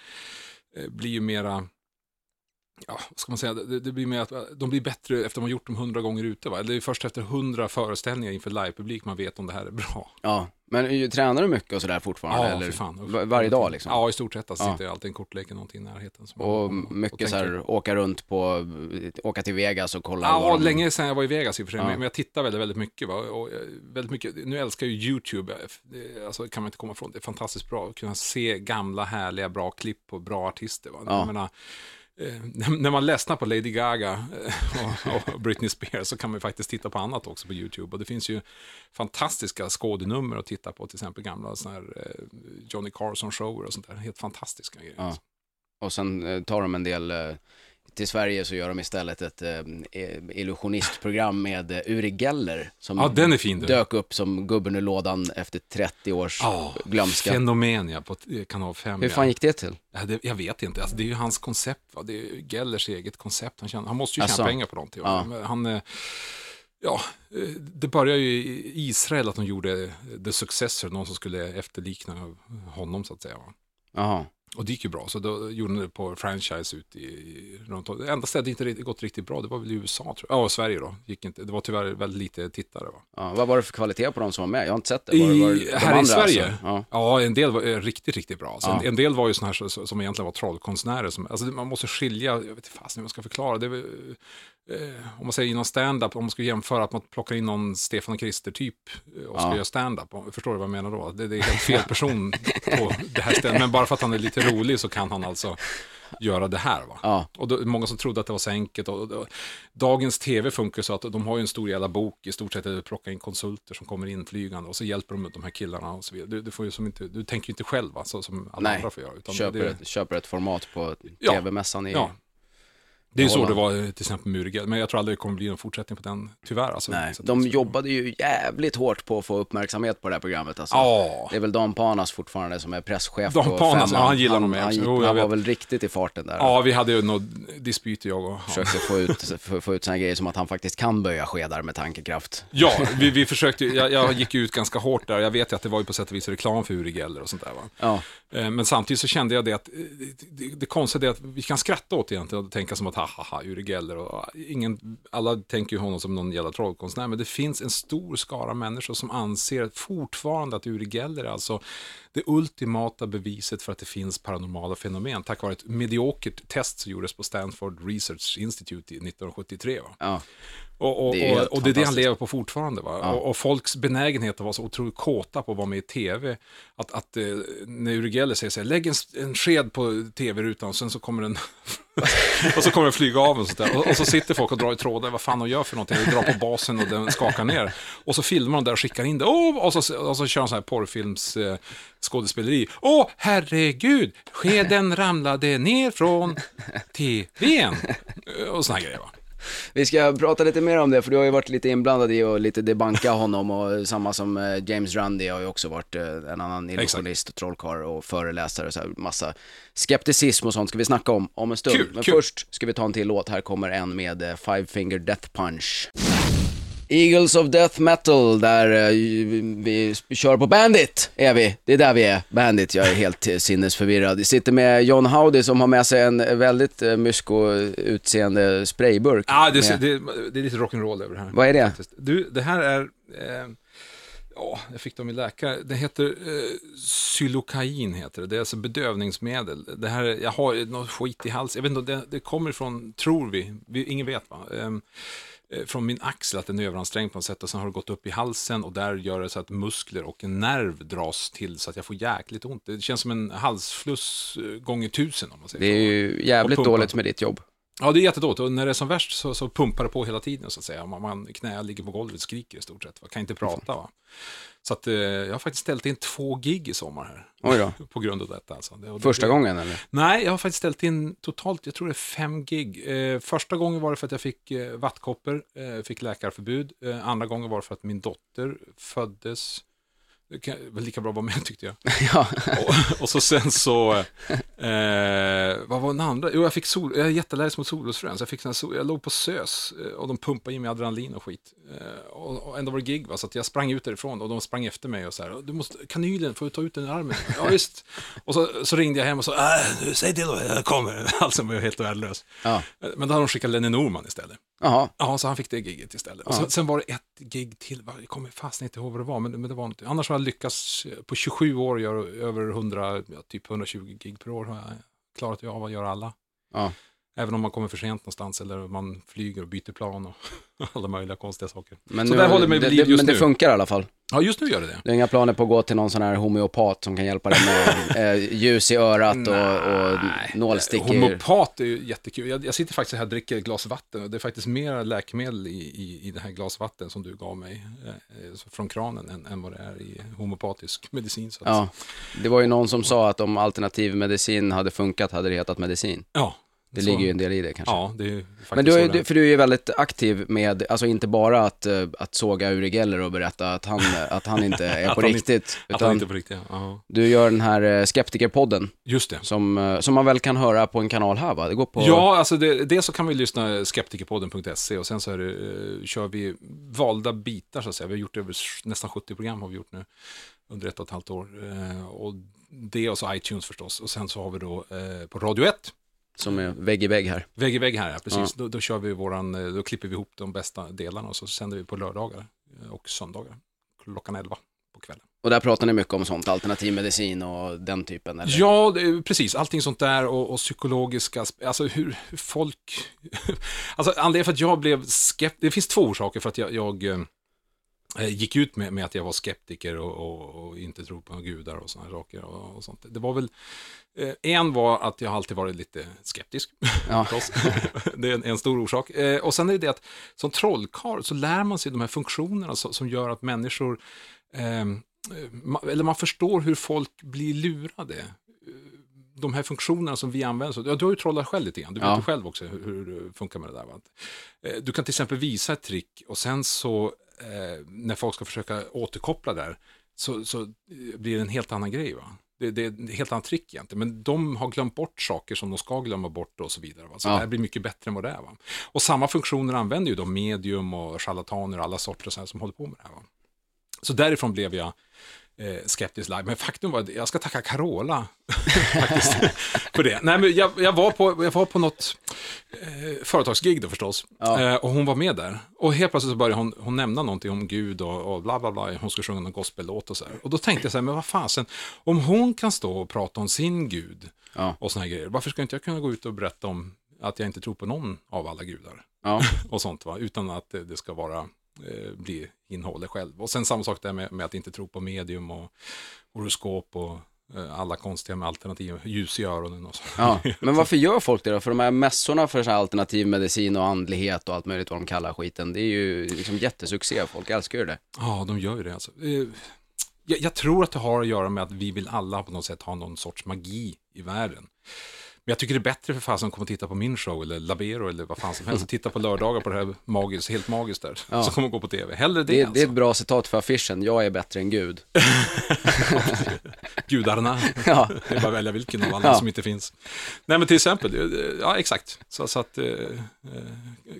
eh, blir ju mera ja, vad ska man säga, det, det blir mer att eh, de blir bättre efter att man har gjort dem hundra gånger ute. Va? Det är först efter hundra föreställningar inför livepublik man vet om det här är bra. ja. Men eh, tränar du mycket och sådär fortfarande? Ja, eller? fan. Va- Varje dag liksom? Ja, i stort sett. Alltså, Ja. sitter alltid en kortlek eller någonting i närheten. Och man- mycket så tänker- här, åka runt på, åka till Vegas och kolla Ja, de- länge sedan jag var i Vegas i och för sig, Ja. men jag tittar väldigt, väldigt mycket. Va? Och eh, väldigt mycket. Nu älskar jag ju YouTube, Det- alltså kan man inte komma ifrån. Det är fantastiskt bra att kunna se gamla, härliga, bra klipp på bra artister. Va? Ja. Jag menar, eh, när, när man ledsnar på Lady Gaga eh, och, Britney Spears så kan man faktiskt titta på annat också på YouTube. Och det finns ju fantastiska skådenummer att titta på, till exempel gamla såna här, eh, Johnny Carson-shower och sånt där. Helt fantastiska grejer. Ja. Och sen eh, tar de en del, eh, till Sverige så gör de istället ett eh, illusionistprogram med eh, Uri Geller som Ja, den är fin du. dök upp som gubben ur lådan efter 30 års Ja, glömska. Fenomen ja, på eh, kanal 5. Hur fan gick det till? Ja, det, jag vet inte, alltså, det är ju hans koncept. Va? Det är Gellers eget koncept. Han, tjänar, han måste ju tjäna pengar på någonting. Ja. Han, eh, ja, det började ju i Israel att de gjorde The Successor, någon som skulle efterlikna honom så att säga. Jaha. Och det gick ju bra, så då gjorde de det på franchise ut i, i runt om. Det enda stället det inte gått riktigt bra, det var väl i USA tror jag. Ja, Sverige då. Gick inte. Det var tyvärr väldigt lite tittare. Va? Ja, vad var det för kvalitet på de som var med? Jag har inte sett det. Var, I, var, det de här i andra, Sverige? Alltså? Ja. Ja, en del var eh, riktigt, riktigt bra. Alltså, Ja. en, en del var ju sådana här som, egentligen var trollkonstnärer. Som, alltså, man måste skilja, jag vet inte fasen hur man ska förklara. Det eh, om man säger inom stand-up, om man ska jämföra att man plockar in någon Stefan och Krister-typ eh, och ska Ja. göra stand-up. Förstår du vad jag menar då? Det, det är helt fel person på det här stället. Men bara för att han är lite rolig så kan han alltså göra det här. Va? Ja. Och då, många som trodde att det var så enkelt. Och, och, dagens tv funkar så att de har ju en stor jävla bok, i stort sett är det plocka in konsulter som kommer in flygande och så hjälper de de här killarna och så vidare. Du, du, får ju som inte, du tänker ju inte själv va, så som alla Nej, andra får göra. Utan Köper, det, ett, köper ett format på Ja. tv-mässan i... ja, det är så Holland. det var eh, till exempel med men jag tror aldrig det kommer bli någon fortsättning på den, tyvärr. Alltså. Nej, Så- de så- jobbade ju jävligt hårt på att få uppmärksamhet på det här programmet. Alltså. Ja, Det är väl Dan Panas fortfarande som är presschef Dan Panas, ja, han gillar nog mig han, Jo, jag han var väl riktigt i farten där. ja, vi hade ju något dispyt jag och han. Försökte få ut, få, få ut såna grejer som att han faktiskt kan böja skedar med tankekraft. Ja, vi, vi försökte, ju- jag, jag gick ju ut ganska hårt där. Jag vet ju att det var ju på sätt och vis reklam för Uri Geller och sånt där. Va? Ja, Eh, Men samtidigt så kände jag det att eh, det, det, det konstiga är att vi kan skratta åt egentligen och tänka som att ha ha ha, Uri Geller och ingen, alla tänker ju honom som någon jävla trollkonstnär men det finns en stor skara människor som anser fortfarande att Uri Geller är alltså det ultimata beviset för att det finns paranormala fenomen tack vare ett mediokert test som gjordes på Stanford Research Institute 1973. Va? ja. Och, och, Det är och, det är det han lever på fortfarande. Va? Och, och folks benägenhet att vara så otroligt kåta på att vara med i tv. Att, att eh, när Uri Geller säger så här, lägg en, en sked på tv-rutan och sen så kommer den *laughs* och så kommer den flyga av och, sånt där. Och, så sitter folk och drar i trådar, vad fan de gör för någonting. De drar på basen och den skakar ner. Och så filmar de där och skickar in det. Oh! Och, så, och så kör de så här porrfilms eh, skådespeleri. Åh, herregud, skeden ramlade ner från tvn. Och såna här grejer va. Vi ska prata lite mer om det, för du har ju varit lite inblandad i att lite debanka *laughs* honom och samma som eh, James Randi har ju också varit eh, en annan illusionist och trollkarl och föreläsare, så här, massa skepticism och sånt ska vi snacka om om en stund. Kul, Men kul. först ska vi ta en till låt, här kommer en med eh, Five Finger Death Punch. Eagles of Death Metal, där eh, vi kör på Bandit, är vi. Det är där vi är, Bandit. Jag är helt eh, sinnesförvirrad. Vi sitter med John Howdy som har med sig en väldigt eh, mysko-utseende sprayburk. Ja, det, med- det, det är lite rock'n'roll över det här. Vad är det? Du, det här är... Eh, Ja, jag fick dem i läkare. Det heter eh, Xylokain heter det. Det är alltså bedövningsmedel. Det här, jag har något skit i halsen. Jag vet inte, det, det kommer ifrån, tror vi, vi ingen vet va. Eh, från min axel, att den är överansträngd på något sätt och sen har det gått upp i halsen och där gör det så att muskler och en nerv dras till så att jag får jäkligt ont. Det känns som en halsfluss eh, gånger tusen om man säger Det är så. ju jävligt dåligt med ditt jobb. Ja, det är jättedåligt och när det är som värst så, så pumpar det på hela tiden så att säga. Man, man knä ligger på golvet och skriker i stort sett. Va? Kan inte prata va. Så att eh, jag har faktiskt ställt in två gig i sommar här. Oj då. *laughs* På grund av detta alltså. Det, Första gången eller? Nej, jag har faktiskt ställt in totalt, jag tror det är fem gig. Eh, första gången var det för att jag fick eh, vattkoppor, eh, fick läkarförbud. Eh, andra gången var det för att min dotter föddes. Det var lika bra att vara med *laughs* tyckte jag. *laughs* Ja. Och, och så sen så, eh, vad var den andra? Jo, jag fick sol, jag är jätteallergisk mot solrosfrön, så jag, fick sol, jag låg på SÖS eh, och de pumpade i mig adrenalin och skit. Eh, och, och ändå var det gig, va? så att jag sprang ut därifrån och de sprang efter mig och så här, du måste, kanylen, får du ta ut den i armen? *laughs* Ja, visst. Och så, så ringde jag hem och sa, äh, säg till då, jag kommer. *laughs* Alltså, jag var helt värdelös. Ja. Eh, Men då hade de skickat Lenny Norman istället. Jaha. Ja, så han fick det giget istället. Och sen, var det ett gig till, jag kommer fast inte ihåg vad det var, men, men det var något. Annars har jag lyckats eh, på 27 år göra över 100, ja, typ 120 gig per år har jag klarat av att göra alla. Ja. Även om man kommer för sent någonstans eller man flyger och byter plan och *laughs* alla möjliga konstiga saker. Men, Så nu, där håller mig det, vid just men det nu. funkar i alla fall. Ja, just nu gör det det. Du har inga planer på att gå till någon sån här homeopat som kan hjälpa dig med *laughs* eh, ljus i örat och, och nålstickor? Homopat är ju jättekul. Jag, jag sitter faktiskt här och dricker ett glas vatten och det är faktiskt mer läkemedel i, i, i det här glas vatten som du gav mig eh, från kranen än, än vad det är i homopatisk medicin. Så att, Ja, det var ju någon som sa att om alternativ medicin hade funkat hade det hetat medicin. ja Det så- ligger ju en del i det kanske. Ja, det är ju faktiskt Men du är, du, är. för du är ju väldigt aktiv med, alltså inte bara att, eh, att såga Uri Geller och berätta att han, *laughs* att han inte är på inte- riktigt. Att Utan inte på riktigt, ja. du gör den här eh, Skeptikerpodden Just det. som, eh, som man väl kan höra på en kanal här va? Det går på... Ja, alltså det, det så kan vi lyssna skeptikerpodden.se och sen så är det, kör vi valda bitar så att säga. Vi har gjort över nästan 70 program har vi gjort nu under ett och ett halvt år. Och det och så iTunes förstås. Och sen så har vi då på Radio 1, Som är vägg i vägg här. vägg i vägg här, ja, precis. Ja. Då, då kör vi våran, eh, då klipper vi ihop de bästa delarna och så sänder vi på lördagar eh, och söndagar klockan 11 på kvällen. Och där pratar ni mycket om sånt, alternativ medicin och den typen eller? Ja, precis. Allting sånt där och, och psykologiska, alltså hur, hur folk... *laughs* alltså anledningen för att jag blev skeptisk, det finns två orsaker för att jag, jag eh, gick ut med, med att jag var skeptiker och, och, och inte tror på gudar och sådana saker och, och sånt. Det var väl, eh, en var att jag alltid varit lite skeptisk. Ja. *laughs* det är en, en stor orsak. Eh, och sen är det det att som trollkarl så lär man sig de här funktionerna som, som gör att människor, eh, eller man förstår hur folk blir lurade. Eh, De här funktionerna som vi använder, ja, du har ju trollat själv lite grann, du vet Ja. ju själv också hur, hur det funkar med det där. Va? Eh, Du kan till exempel visa ett trick och sen så eh, när folk ska försöka återkoppla där så, så eh, blir det en helt annan grej. Va? Det, det är ett helt annat trick egentligen, men de har glömt bort saker som de ska glömma bort och så vidare. Va? Så Ja. det här blir mycket bättre än vad det är. Va? Och samma funktioner använder ju de medium och charlataner och alla sorter så här som håller på med det här. Va? Så därifrån blev jag eh, skeptisk live. Men faktum var att jag ska tacka Carola *laughs* faktiskt för det. Nej, men jag, jag, var på, jag var på något eh, företagsgig då förstås. Ja. Eh, och hon var med där. Och helt plötsligt så började hon, hon nämna någonting om Gud och, och bla bla bla. Hon skulle sjunga någon gospellåt och så här. Och då tänkte jag så här, men vad fasen, om hon kan stå och prata om sin Gud Ja. och såna här grejer, varför ska inte jag kunna gå ut och berätta om att jag inte tror på någon av alla gudar? Ja. *laughs* och sånt va, utan att det, det ska vara, eh, bli innehållet själv. Och sen samma sak där med, med att inte tro på medium och horoskop och eh, alla konstiga med alternativ, ljus i öronen och så. Ja, *laughs* men varför gör folk det då? För de här mässorna för så alternativ medicin och andlighet och allt möjligt vad de kallar skiten, det är ju liksom jättesuccé, folk älskar ju det. Ja, de gör ju det alltså. Eh, Jag, jag tror att det har att göra med att vi vill alla på något sätt ha någon sorts magi i världen. Men jag tycker det är bättre för fasen att komma och titta på min show eller Labero eller vad fan som helst. Titta på lördagar på det här magiskt, helt magiskt där. Ja. Så kommer gå på tv. Hellre det, Det, alltså. det är ett bra citat för affischen, jag är bättre än Gud. *laughs* Gudarna. Ja. Det är bara att välja vilken av alla Ja. som inte finns. Nej men till exempel, eh, ja exakt. Så, så att, eh,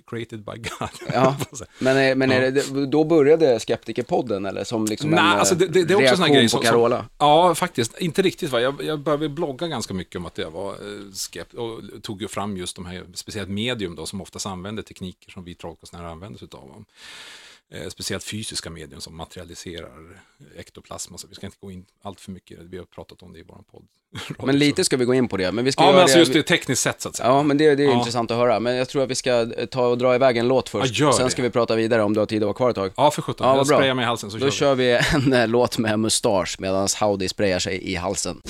created by God. Ja. *laughs* Men, men är det, då började Skeptikerpodden eller som liksom Nej, en alltså det, det, det är också en sån reaktion grej på som, Carola? Som, ja, faktiskt. Inte riktigt va. Jag, jag började blogga ganska mycket om att jag var skept och tog ju fram just de här, speciellt medium då, som oftast använder tekniker som vi trollkonstnärer använder sig va. eh, speciellt fysiska medium som materialiserar ektoplasma. Så vi ska inte gå in allt för mycket, vi har pratat om det i vår podd. Men lite ska vi gå in på det. Men vi ska Ja, men alltså det... just det tekniskt sett så att säga. Ja, men det, det är Ja. intressant att höra. Men jag tror att vi ska ta och dra iväg en låt först. Ja, Sen ska vi prata vidare om du har tid att vara kvar ett tag. Ja, för sjutton. Ja, jag sprayar mig i halsen så Då kör vi. kör vi en eh, låt med mustasch medan Howdy sprayar sig i halsen.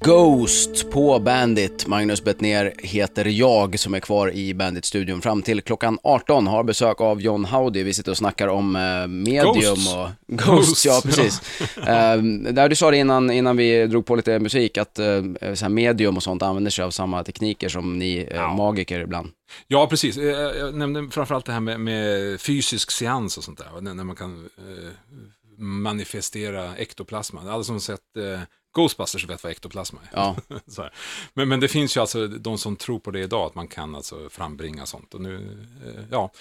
Ghost på Bandit. Magnus Bettner heter jag som är kvar i Bandit-studion fram till klockan 18. Har besök av John Howdy. Vi sitter och snackar om eh, medium Ghosts. och... Ghosts, Ghosts, ja precis. eh, där du sa det innan, innan vi drog på lite musik att eh, så här medium och sånt använder sig av samma tekniker som ni eh, Ja. magiker ibland. Ja, precis. Eh, Jag nämnde framförallt det här med, med fysisk seans och sånt där. När man kan eh, manifestera ektoplasma. Alla som har sett eh, Ghostbusters vet vad ektoplasma är. Ja. *laughs* Men, men det finns ju alltså de som tror på det idag, att man kan alltså frambringa sånt. Och nu, eh, ja,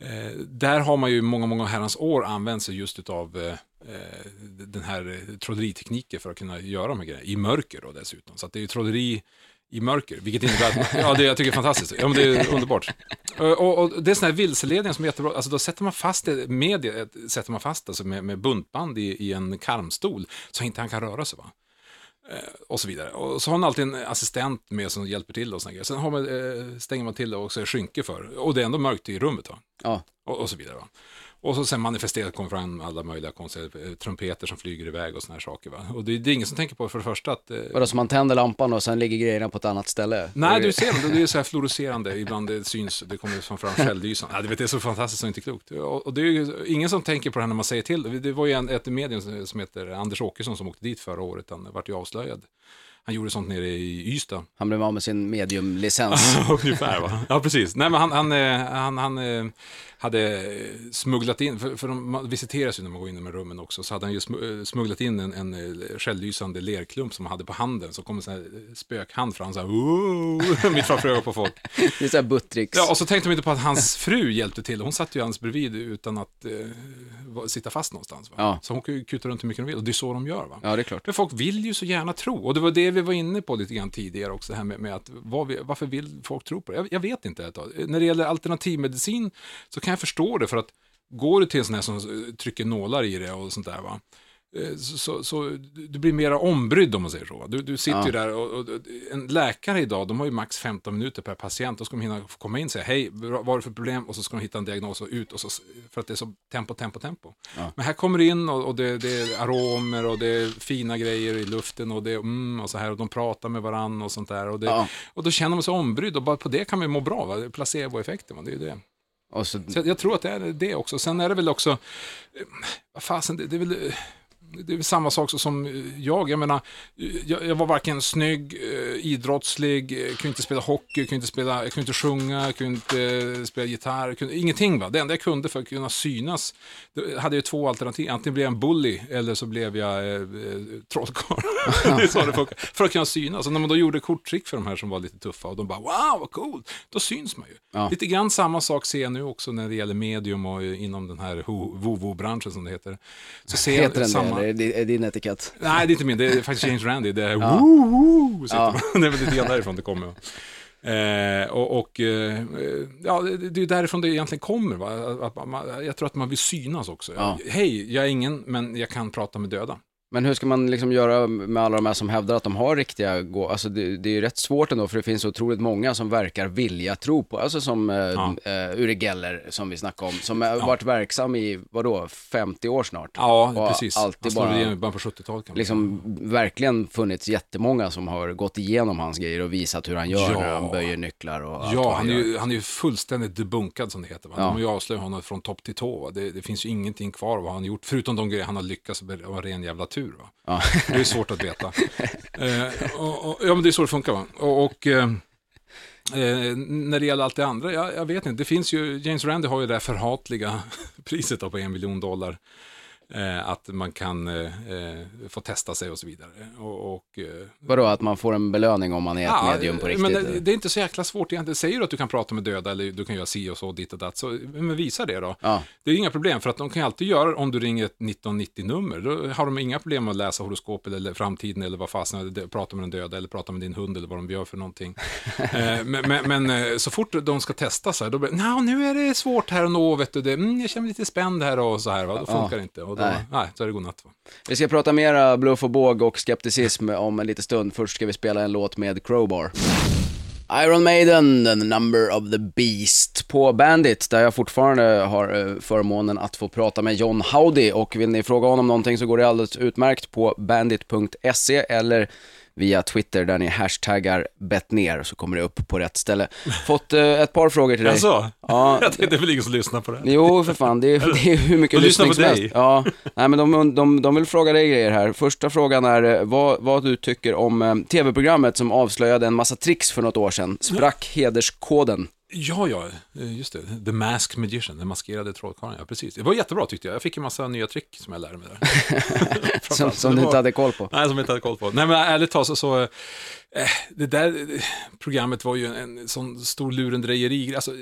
eh, där har man ju många, många herrans år använt sig just utav eh, eh, den här eh, trolleritekniken för att kunna göra de här grejerna, i mörker då dessutom. Så det är ju trolleri i mörker, vilket innebär att, *laughs* ja det jag tycker är fantastiskt, ja men det är underbart. Och, och, och det är sådana här vilseledningar som är jättebra, alltså då sätter man fast det, med sätter man fast alltså med, med buntband i, i en karmstol, så inte han kan röra sig va. Eh, och så vidare. Och så har man alltid en assistent med som hjälper till och såna grejer. Sen har man, eh, stänger man till och också skynke för, och det är ändå mörkt i rummet va. Ja. Och, och så vidare. Va? Och så sen manifesterat kommer fram alla möjliga konstiga eh, trumpeter som flyger iväg och såna här saker. Va? Och det, det är ingen som tänker på för det första att... Eh, Vadå, så man tänder lampan och sen ligger grejerna på ett annat ställe? Nej, det- du ser dem. Det är så här fluorescerande. Ibland det syns, det kommer fram självlysande. Ja, det, det är så fantastiskt och inte klokt. Och, och det är ju ingen som tänker på det här när man säger till. Det var ju en, ett medium som- som heter Anders Åkesson som åkte dit förra året. Han vart ju avslöjad. Han gjorde sånt nere i Ystad. Han blev av med sin mediumlicens. *laughs* Ungefär va? Ja, precis. Nej, men han, han, eh, han, han eh, hade eh, smugglat in, för, för de visiteras ju när man går in i de här rummen också, så hade han ju smu- smugglat in en, en självlysande lerklump som han hade på handen, så kom en sån här spökhand fram så här, *laughs* mitt framför ögonen på folk. *laughs* Det är såhär buttricks. Ja, och så tänkte de inte på att hans fru hjälpte till. Hon satt ju alldeles bredvid utan att eh, sitta fast någonstans. Va? Ja. Så hon kan ju kuta runt hur mycket de vill, och det är så de gör. Va? Ja, det är klart. För folk vill ju så gärna tro, och det var det vi var inne på lite grann tidigare också, det här med, med att vad vi, varför vill folk tro på det? Jag, jag vet inte. När det gäller alternativmedicin så kan jag förstå det, för att går du till en sån här som trycker nålar i det och sånt där, va? Eh, Så, så, du blir mera ombrydd om man säger så. Du, du sitter Ja. ju där och, och en läkare idag, de har ju max 15 minuter per patient. Då ska de hinna komma in och säga hej, vad är det för problem? Och så ska de hitta en diagnos och ut. Och så, för att det är så tempo, tempo, tempo. Ja. Men här kommer det in och, och det, det är aromer och det är fina grejer i luften och det är mm och så här och de pratar med varann och sånt där. Och, det, Ja. och då känner man sig ombrydd och bara på det kan man ju må bra. Va? Placeboeffekten, va? det är ju det. Så, Så jag, jag tror att det är det också. Sen är det väl också, eh, vad fasen, det, det är väl eh, det är samma sak som eh, jag. Jag menar, eh, jag, jag var varken snygg, eh, idrottslig, kunde inte spela hockey, kunde inte, spela, kunde inte sjunga, kunde inte spela gitarr, kunde, ingenting. Va? Det enda jag kunde för att kunna synas, det hade jag två alternativ. Antingen blev jag en bully eller så blev jag eh, trollkarl. *laughs* det det. För att kunna synas. Och när man då gjorde korttrick för de här som var lite tuffa och de bara wow vad coolt, då syns man ju. Ja. Lite grann samma sak ser jag nu också när det gäller medium och inom den här vovo-branschen som det heter. Så ser heter jag samma... Är det är din etikett? Nej, det är inte min. Det är faktiskt James Randy. Det är woo Ja. *laughs* Det är väl lite grann därifrån det kommer. Eh, och och eh, ja, det, är därifrån det egentligen kommer. Va? Att man, jag tror att man vill synas också. Ja. Hej, jag är ingen, men jag kan prata med döda. Men hur ska man liksom göra med alla de här som hävdar att de har riktiga gå... Alltså det, det är ju rätt svårt ändå för det finns otroligt många som verkar vilja tro på, alltså som eh, Ja. eh, Uri Geller som vi snackade om, som har varit verksam i, vadå, 50 år snart. Ja, precis. alltid Han bara- igenom på 70-talet. kan man Liksom verkligen funnits jättemånga som har gått igenom hans grejer och visat hur han gör Ja. när han böjer nycklar och allt Ja, han är, gör. ju, han är ju fullständigt debunkad som det heter. Va? Ja. De avslöjat honom från topp till tå. Det, det finns ju ingenting kvar av vad han gjort, förutom de grejer han har lyckats med. Var ren jävla tur. Va? Ja. Det är svårt att veta. eh, och, och, ja, men det är så det funkar. Va? Och, och eh, eh, när det gäller allt det andra, jag, jag vet inte. Det finns ju, James Randi har ju det där förhatliga *laughs* priset på en miljon dollar. Eh, att man kan eh, få testa sig och så vidare. Och, och, eh, Vadå, att man får en belöning om man är ett medium på riktigt? Men det, det är inte så jäkla svårt egentligen. Säger du att du kan prata med döda eller du kan göra si och så, ditt och datt, så men visa det då. Ja. Det är inga problem, för att de kan alltid göra om du ringer ett 1990-nummer. Då har de inga problem med att läsa horoskopet eller framtiden eller vad fasen, prata med den döda eller prata med din hund eller vad de gör för någonting. *laughs* eh, men, men, men eh, så fort de ska testa så här, då blir det, "Nja, nu är det svårt här och nå, vet du, det, mm, jag känner mig lite spänd här och så här, va? då funkar det inte. Nej. nej. så är det godnatt. Va? Vi ska prata mera bluff och båg och skepticism om en liten stund. Först ska vi spela en låt med Crowbar. Iron Maiden, The Number of the Beast på Bandit, där jag fortfarande har eh, förmånen att få prata med John Howdy och vill ni fråga honom någonting så går det alldeles utmärkt på bandit.se eller via Twitter där ni hashtaggar bettner så kommer det upp på rätt ställe. Fått eh, ett par frågor till dig. Alltså, Ja, *laughs* jag tänkte, det är väl ingen som lyssnar på det. Jo, för fan, det är, det är hur mycket De lyssnar lyssning på som dig. helst. Ja, nej men de, de, de vill fråga dig grejer här. Första frågan är eh, vad, vad du tycker om eh, tv-programmet som avslöjade en massa tricks för något år sedan. Sprack hederskoden. Ja, ja, eh, just det. The Masked Magician, den maskerade trollkarlen. Ja, precis. Det var jättebra tyckte jag. Jag fick en massa nya trick som jag lärde mig där. *laughs* Som, som Det du var- inte hade koll på. Nej, som jag inte hade koll på. Nej, men ärligt talat så, så eh, det där programmet var ju en, en sån stor lurendrejeri. Alltså,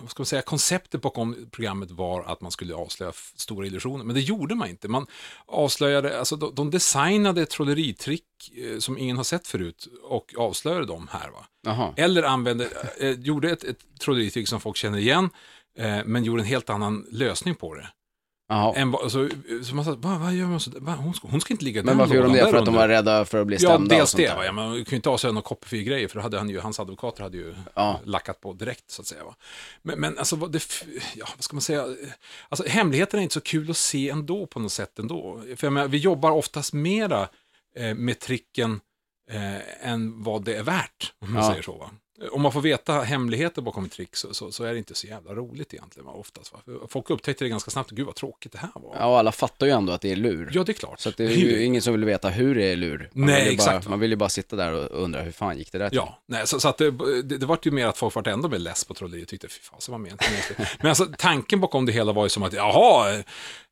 vad ska man säga, konceptet bakom programmet var att man skulle avslöja stora illusioner, men det gjorde man inte. Man avslöjade, alltså de, de designade trolleritrick eh, som ingen har sett förut och avslöjade dem här. Va? Eller använde, eh, gjorde ett, ett trolleritrick som folk känner igen, eh, men gjorde en helt annan lösning på det. Jaha. Än, vad- så, så man sa, vad, vad gör man så? Va, hon, ska, hon ska inte ligga Men varför gjorde de lådan det? där För att de under." var rädda för att bli Ja, stämda och dels sånt det. där. Va? Ja, man kunde inte avslöja några copyfri-grejer, för då hade han ju, hans advokater hade ju Ja. lackat på direkt, så att säga. Va? Men, men alltså, vad, det, f- ja, vad ska man säga? Alltså, hemligheterna är inte så kul att se ändå på något sätt ändå. För jag menar, vi jobbar oftast mera eh, med tricken eh, än vad det är värt, om man Ja. säger så. Va? Om man får veta hemligheter bakom ett trick så, så, så är det inte så jävla roligt egentligen, va? oftast. Va? Folk upptäckte det ganska snabbt, gud vad tråkigt det här var. Ja, alla fattar ju ändå att det är lur. Ja, det är klart. Så att det är ju ingen som vill veta hur det är lur. Man Nej, vill ju bara, exakt. Man vill ju bara sitta där och undra hur fan gick det där till? Ja, nej, så, så att det, det, det var ju mer att folk var ändå mer less på trolleri och tyckte, fy fasen vad men. Men alltså tanken bakom det hela var ju som att, jaha,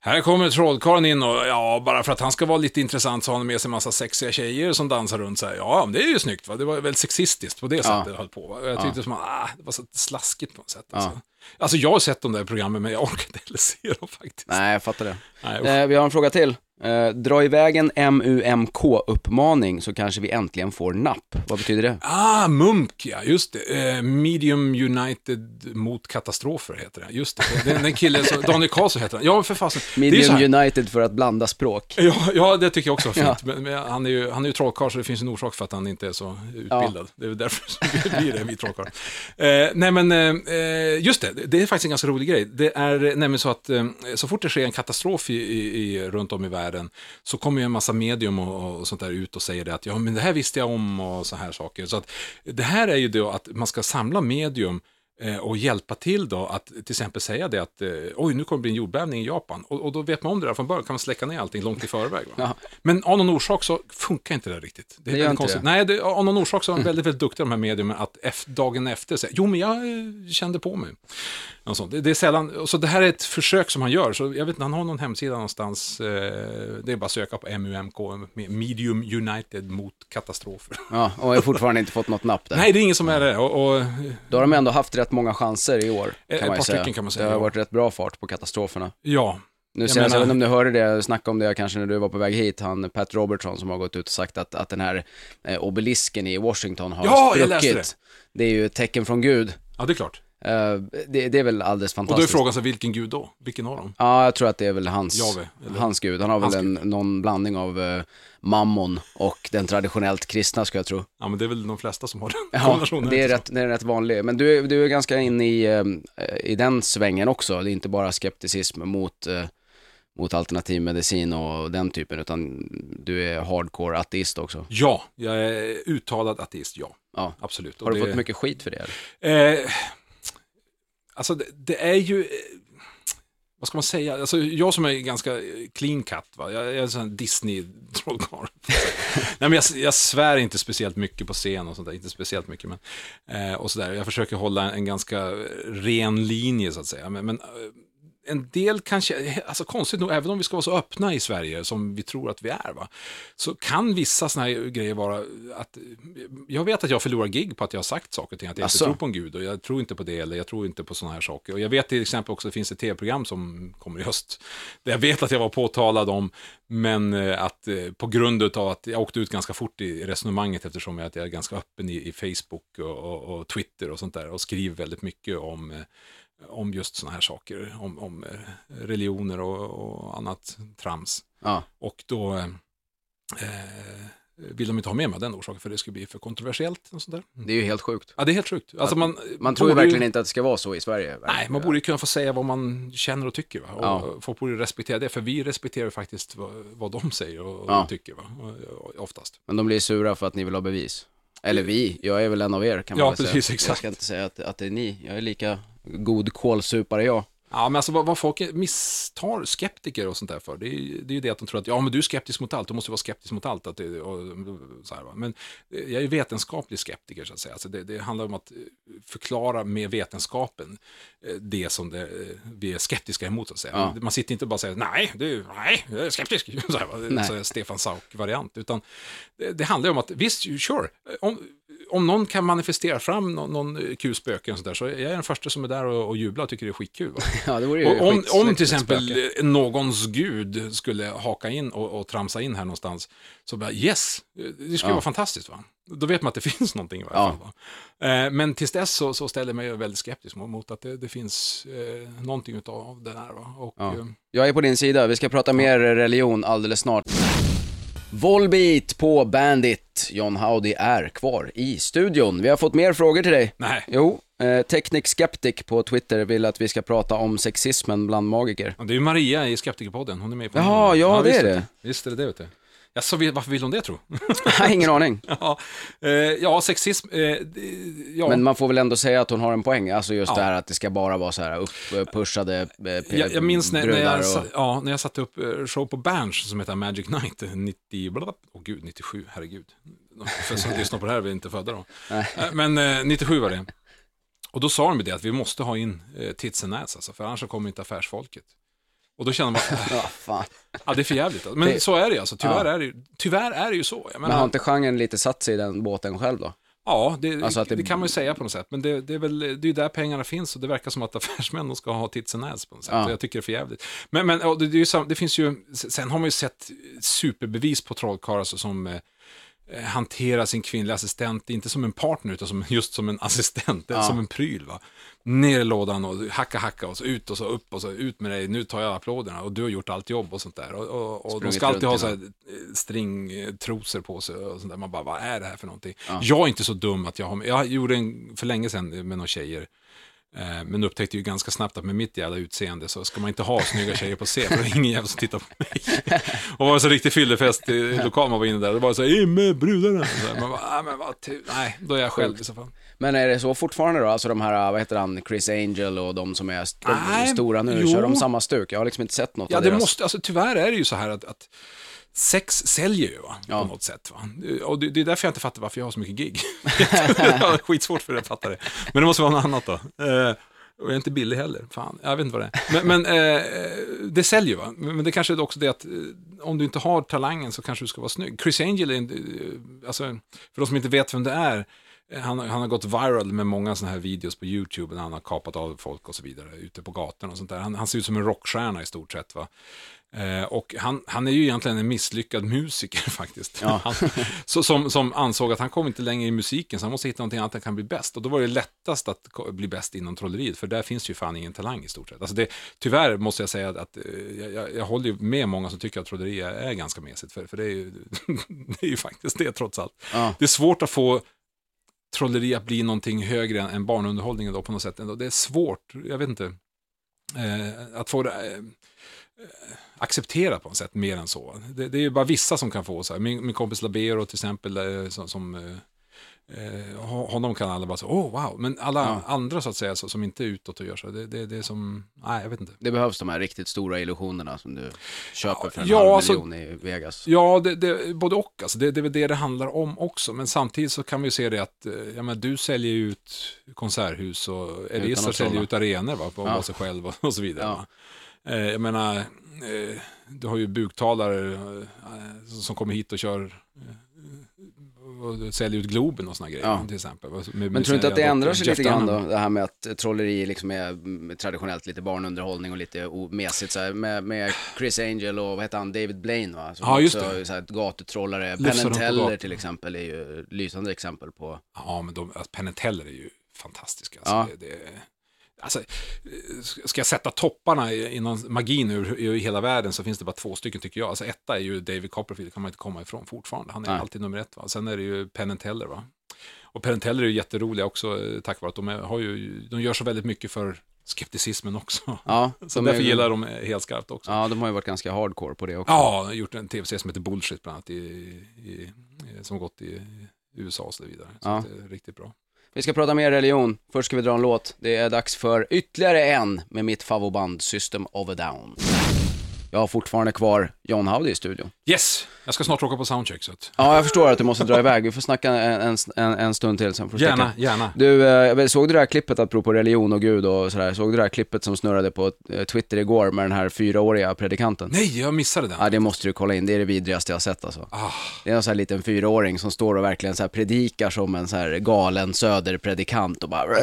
här kommer trollkarlen in och ja, bara för att han ska vara lite intressant så har han med sig en massa sexiga tjejer som dansar runt så här. Ja, det är ju snyggt va, det var väldigt sexistiskt på det sättet det höll på. Va? Jag tyckte som att, ah, det var så slaskigt på något sätt. Alltså. Alltså jag har sett de där programmen men jag orkar inte heller se dem faktiskt. Nej, jag fattar det. Nej. Eh, vi har en fråga till. Eh, dra iväg en MUMK-uppmaning så kanske vi äntligen får napp. Vad betyder det? Ah, MUMK, ja, just det. Eh, Medium United mot katastrofer heter det. Just det. Det är en kille, som, *laughs* Daniel Karlsson heter han. Ja, för fasen. Medium United för att blanda språk. Ja, ja, det tycker jag också var fint. Ja. Men, men han är ju, han är ju trollkarl, så det finns en orsak för att han inte är så utbildad. Det är därför *laughs* som det blir det, vi trollkarlar. Eh, nej, men eh, just det, det är faktiskt en ganska rolig grej. Det är nämligen så att eh, så fort det sker en katastrof i, i, i, runt om i världen så kommer ju en massa medium och, och sånt där ut och säger det att ja, men det här visste jag om och så här saker. Så att det här är ju då att man ska samla medium eh, och hjälpa till då att till exempel säga det att eh, oj, nu kommer det bli en jordbävning i Japan. Och, och då vet man om det där från början, kan man släcka ner allting långt i förväg. Men av någon orsak så funkar inte det riktigt. Det är Det väldigt konstigt. det. Nej, det, av någon orsak så är de väldigt, väldigt duktiga de här medierna att dagen efter säga, jo men jag eh, kände på mig. Något sånt. Det, det är sällan, så det här är ett försök som han gör, så jag vet inte, han har någon hemsida någonstans, eh, det är bara att söka på MUMK, med Medium United mot katastrofer. Ja, och jag har fortfarande inte fått något napp där. Nej, det är ingen som är det. Och, och, Då har de ändå haft rätt många chanser i år, Ett kan man ju par säga. stycken kan man säga, Det har ja. varit rätt bra fart på katastroferna. ja, Nu senast, jag vet inte om du hörde det, snacka om det kanske när du var på väg hit, han Pat Robertson som har gått ut och sagt att, att den här eh, obelisken i Washington har Ja, jag läste spruckit. Det. är ju ett tecken från Gud. ja, det är klart. Eh, det, det är väl alldeles Och då är fantastiskt. frågan så vilken gud då? Vilken av dem? Ja, jag tror att det är väl hans, Jave, hans gud. Han har Hans väl en, någon blandning av eh, mammon och den traditionellt kristna, ska jag tro. Ja, men det är väl de flesta som har den *laughs* Ja, kombinationen. det är, inte rätt, det är rätt vanlig. Men du, är- du är ganska inne i, eh, i den svängen också. Det är inte bara skepticism mot, eh, mot alternativ medicin och den typen, utan du är hardcore ateist också. Ja, jag är uttalad ateist, ja. Ja. Absolut. Har du Och fått det- mycket skit för det? eller? Eh, alltså det, det är ju, eh, vad ska man säga, alltså jag som är ganska eh, clean cut, va? jag, är en sån Disney-trollkarl. *laughs* Nej men jag, jag svär inte speciellt mycket på scen och sånt där, inte speciellt mycket men, eh, och sådär. Jag försöker hålla en ganska eh, ren linje så att säga. Men, men eh, en del kanske, alltså konstigt nog, även om vi ska vara så öppna i Sverige som vi tror att vi är, va, så kan vissa sådana här grejer vara att, jag vet att jag förlorar gig på att jag har sagt saker och ting, att jag Asså? inte tror på en gud och jag tror inte på det eller jag tror inte på sådana här saker. Och jag vet till exempel också att det finns ett tv-program som kommer i höst, där jag vet att jag var påtalad om, men eh, att eh, på grund av att jag åkte ut ganska fort i resonemanget eftersom jag, att jag är ganska öppen i, i Facebook och, och, och Twitter och sånt där och skriver väldigt mycket om eh, om just sådana här saker, om, om eh, religioner och, och annat trams. Ja. Och då eh, vill de inte ha med mig av den orsaken, för det skulle bli för kontroversiellt. Och sånt där. Det är ju helt sjukt. Ja, det är helt sjukt. Alltså man, Man tror ju verkligen inte att det ska vara så i Sverige. Nej, verkligen. man borde ju kunna få säga vad man känner och tycker. Va? Och Ja. Folk borde respektera det, för vi respekterar faktiskt vad, vad de säger och, Ja. tycker. Va? Oftast. Men de blir sura för att ni vill ha bevis. Eller vi, jag är väl en av er kan man Ja, väl säga. precis, Jag exakt. ska inte säga att, att det är ni, jag är lika god kålsupare jag. Ja, men alltså vad, vad folk misstar skeptiker och sånt där för, det är, ju- det är ju det att de tror att ja, men du är skeptisk mot allt, du måste vara skeptisk mot allt. Att det, och, så här, va. Men eh, jag är ju vetenskaplig skeptiker, så att säga. Alltså det, det handlar om att eh, förklara med vetenskapen eh, det som det, vi är skeptiska emot, så att säga. Ja. Man sitter inte och bara säger nej, du, nej, jag är skeptisk, *laughs* så här. Nej. Så Stefan Sauk-variant, utan det, det handlar ju om att visst, sure, om, om någon kan manifestera fram någon, någon kul spöke där, så jag är den första som är där och, och jublar och tycker det är skitkul. *laughs* Ja, det vore om, om till exempel spöke. eh, någons gud skulle haka in och, och tramsa in här någonstans, så bara yes, eh, det skulle Ja. vara fantastiskt va. Då vet man att det *laughs* finns någonting i varje Ja. fall. Va? Eh, men tills dess så, så ställer jag mig väldigt skeptisk mot, att det, det finns eh, någonting av det här. Va? Och, Ja. eh, Jag är på din sida, vi ska prata mer religion alldeles snart. Volbeat på Bandit, John Howdy är kvar i studion. Vi har fått mer frågor till dig. nej, Jo, eh, Technic Skeptic på Twitter vill att vi ska prata om sexismen bland magiker. Ja, det är ju Maria i Skeptikerpodden, hon är med på Jaha, den. ja, det är det. Visst är det det, vet du. Ja, så vi- varför vill hon det tro? *laughs* Nej, ingen aning. *laughs* ja, eh, ja, sexism, eh, ja. Men man får väl ändå säga att hon har en poäng, alltså just Ja. det här att det ska bara vara så här uppushade eh, Jag, jag minns när, när, jag, och... sa- ja, när jag satte upp show på Berns som heter Magic Night 90, blablabla. åh gud, 97, herregud. För som *laughs* lyssnar på det här är vi inte födda då. Men eh, 97 var det. Och då sa de det att vi måste ha in eh, tits and ass, alltså, för annars kommer inte affärsfolket. Och då känner man, *laughs* Ja, fan. ja det är för jävligt. Men Det- så är det alltså, tyvärr, Ja. är det, ju- tyvärr är det ju så. Jag Men menar, har inte genren lite satt sig i den båten själv då? Ja, det, Alltså det- det... kan man ju säga på något sätt. Men det, det är väl det är där pengarna finns och det verkar som att affärsmän ska ha tits and ass på något sätt. Ja. Jag tycker det är för jävligt. Men, men det, ju finns ju, sen har man ju sett superbevis på trollkarlar alltså, som eh, hanterar sin kvinnliga assistent, inte som en partner utan som, just som en assistent, Ja. som en pryl. Va? Ner i lådan och hacka, hacka och så ut och så upp och så ut med dig, nu tar jag applåderna och du har gjort allt jobb och sånt där. Och, och, och de ska alltid ha så här eh, stringtrosor på sig och sånt där. Man bara, vad är det här för någonting? Ja. Jag är inte så dum att jag har, jag gjorde en för länge sedan med några tjejer. Eh, Men upptäckte ju ganska snabbt att med mitt jävla utseende så ska man inte ha snygga tjejer på scen, för det är ingen jävel som tittar på mig. Och var så riktig fyllefest i lokal man var inne där, det var så här, in med brudarna. Så Man bara, ah, men vad nej, då är jag själv i så fall. Men är det så fortfarande då? Alltså de här, vad heter han, Chris Angel och de som är st- Nej, stora nu, jo. kör de samma stuk? Jag har liksom inte sett något Ja, av det deras. måste, alltså tyvärr är det ju så här att, att sex säljer ju va, Ja. på något sätt. Va? Och det, det är därför jag inte fattar varför jag har så mycket gig. *laughs* jag har skitsvårt för att fatta det. Men det måste vara något annat då. Eh, och jag är inte billig heller. Fan, jag vet inte vad det är. Men, men eh, det säljer va. Men det kanske är också det att eh, om du inte har talangen så kanske du ska vara snygg. Chris Angel är, en, eh, alltså, för de som inte vet vem det är, han, han har gått viral med många sådana här videos på YouTube där han har kapat av folk och så vidare ute på gatorna och sånt där. Han, han ser ut som en rockstjärna i stort sett va. Eh, och han, han är ju egentligen en misslyckad musiker *laughs* faktiskt. Ja. Han, så, som, som ansåg att han kom inte längre i musiken, så han måste hitta någonting annat han kan bli bäst. Och då var det lättast att bli bäst inom trolleriet, för där finns ju fan ingen talang i stort sett. Alltså det, tyvärr måste jag säga att, att eh, jag, jag, jag håller ju med många som tycker att trolleri är, är ganska mesigt, för, för det, är ju, *laughs* det är ju faktiskt det trots allt. Ja. Det är svårt att få trolleri att bli någonting högre än, barnunderhållning då på något sätt. Ändå. Det är svårt, jag vet inte, eh, att få det eh, accepterat på något sätt mer än så. Det, det är ju bara vissa som kan få så här. Min, min kompis Labero till exempel, eh, som, som eh, eh, ho- honom kan alla bara så, åh wow, men alla Ja. andra så att säga så, som inte är utåt och gör så, det, det, det är som, nej jag vet inte. Det behövs de här riktigt stora illusionerna som du köper för en Ja, halv alltså- miljon i Vegas. Ja, det, det, både och. Alltså, det, det är väl det det handlar om också. Men samtidigt så kan vi ju se det att eh, ja, men du säljer ut konserthus och Elisa säljer ut arenor va, på Ja. sig själv och, och så vidare. Ja. Eh, jag menar, eh, du har ju buktalare eh, som kommer hit och kör och säljer ut Globen och såna grejer Ja. till exempel. Med- Men tror du inte att det ändrar sig lite grann då? Det här med att trolleri liksom är traditionellt lite barnunderhållning och lite mesigt så här, med, med Chris Angel och vad heter han, David Blaine va? Som Ja, just också det. Så här, gatutrollare. Penn Teller till exempel är ju lysande exempel på. Ja, men de, alltså, Penn Teller är ju fantastiska. Alltså, Ja. det, det, alltså, eh, ska jag sätta topparna inom magin ur, ur hela världen så finns det bara två stycken tycker jag. Alltså, etta är ju David Copperfield, kan man inte komma ifrån fortfarande. Han är Nej. alltid nummer ett. Va? Sen är det ju Penn Teller. Va? Och Penn Teller är ju jätteroliga också eh, tack vare att de, har ju, de gör så väldigt mycket för skepticismen också. Ja, *laughs* Så de därför är- gillar de eh, helt skarpt också. Ja, de har ju varit ganska hardcore på det också. Ja, har gjort en tv-serie som heter Bullshit bland annat, i, i, som gått i, USA och så vidare. Så Ja. det är riktigt bra. Vi ska prata mer religion. Först ska vi dra en låt. Det är dags för ytterligare en med mitt favoband System of a Down. Jag har fortfarande kvar John Howdy i studion. Yes, jag ska snart åka på soundcheck. Så att... Ja, jag förstår att du måste dra iväg. Vi får snacka en, en, en stund till sen får Gärna, gärna. Du, eh, såg du det här klippet apropå religion och Gud och sådär? Såg du det här klippet som snurrade på eh, Twitter igår med den här fyraåriga predikanten? Nej, jag missade den. Ja, det måste du kolla in. Det är det vidrigaste jag har sett alltså. Ah, Det är en sån här liten fyraåring som står och verkligen så här predikar som en så här galen söderpredikant och bara...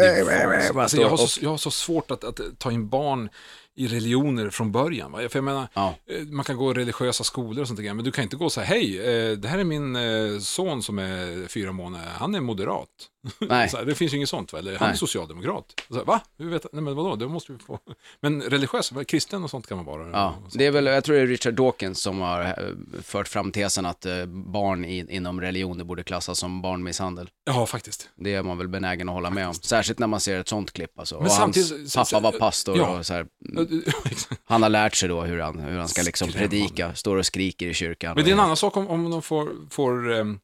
alltså, jag, har så, jag har så svårt att, att ta in barn i religioner från början. Va? För jag menar, Ja. eh, man kan gå i religiösa skolor och sånt där, men du kan inte gå så här, hej, eh, det här är min eh, son som är fyra månader, han är moderat. *laughs* Nej. Här, det finns ju inget sånt, va? eller han är Nej. socialdemokrat. Så här, Va? Hur vet, nej men vadå, det måste vi få. Men religiös, kristen och sånt kan man vara. Ja, det är väl, jag tror det är Richard Dawkins som har fört fram tesen att barn i, inom religioner borde klassas som barnmisshandel. ja, faktiskt. Det är man väl benägen att hålla med om. Särskilt när man ser ett sånt klipp alltså. Men och samtidigt- hans pappa var pastor ja. och så här. *laughs* han har lärt sig då hur han, hur han ska liksom predika, står och skriker i kyrkan. Men det är en annan sak om, om de får, får jag-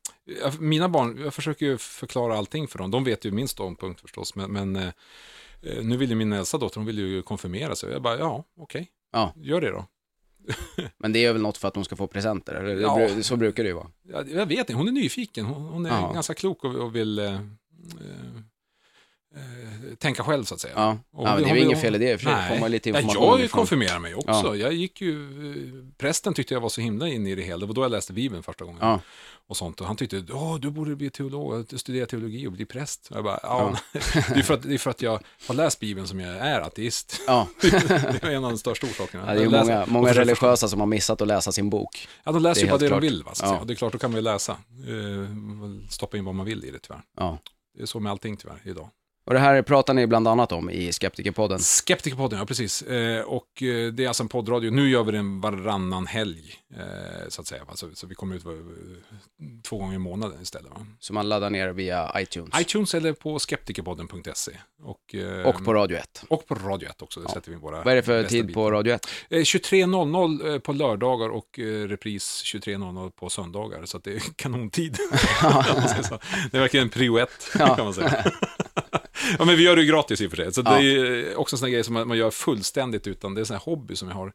mina barn, jag försöker ju förklara allting för dem. De vet ju min ståndpunkt förstås, men, men eh, eh, nu vill ju min äldsta dotter, hon vill ju konfirmera sig. Jag bara, ja, okej, Ja. gör det då. *laughs* Men det är väl något för att de ska få presenter, eller? Ja. Så brukar det ju vara. Jag, jag vet inte, hon är nyfiken, hon, hon är Ja. ganska klok och, och vill eh, eh, eh, tänka själv så att säga. Ja, Och ja men det är väl inget fel i det för sig. Får man lite Ja, information jag ifrån. konfirmerar mig också. Ja. Jag gick ju, eh, prästen tyckte jag var så himla inne i det hela. Det var då jag läste Bibeln första gången. Ja. Och sånt. Och han tyckte, åh, du borde bli teolog, studera teologi och bli präst. Och jag bara, ja, *laughs* det, är för att, det är för att jag har läst Bibeln som jag är ateist. Ja, *laughs* det är en av de största orsakerna. ja det är ju många, många religiösa som har missat att läsa sin bok. Ja, de läser ju bara det helt de klart. vill. Va, så Ja. det är klart, då kan man ju läsa. Eh, stoppa in vad man vill i det tyvärr. Ja. Det är så med allting tyvärr idag. Och det här pratar ni bland annat om i Skeptikerpodden. Skeptikerpodden, ja precis. Eh, och eh, det är alltså en poddradio. Nu gör vi den varannan helg, eh, så att säga. va. Så, så vi kommer ut två gånger i månaden istället. Va? Som man laddar ner via iTunes. iTunes eller på skeptikerpodden.se. Och, eh, Och på Radio 1. och på Radio 1 också. Där sätter vi våra Vad är det för tid bitar. på Radio 1? Eh, 23.00 eh, på lördagar och repris 23.00 på söndagar. Så det är kanontid. *laughs* *laughs* Så. det är verkligen prio ett, Ja. kan man säga. *laughs* *laughs* ja, men vi gör det ju gratis i och för sig. Så Ja. det är också en sån här grej som man, gör fullständigt utan, det är en sån här hobby som jag har.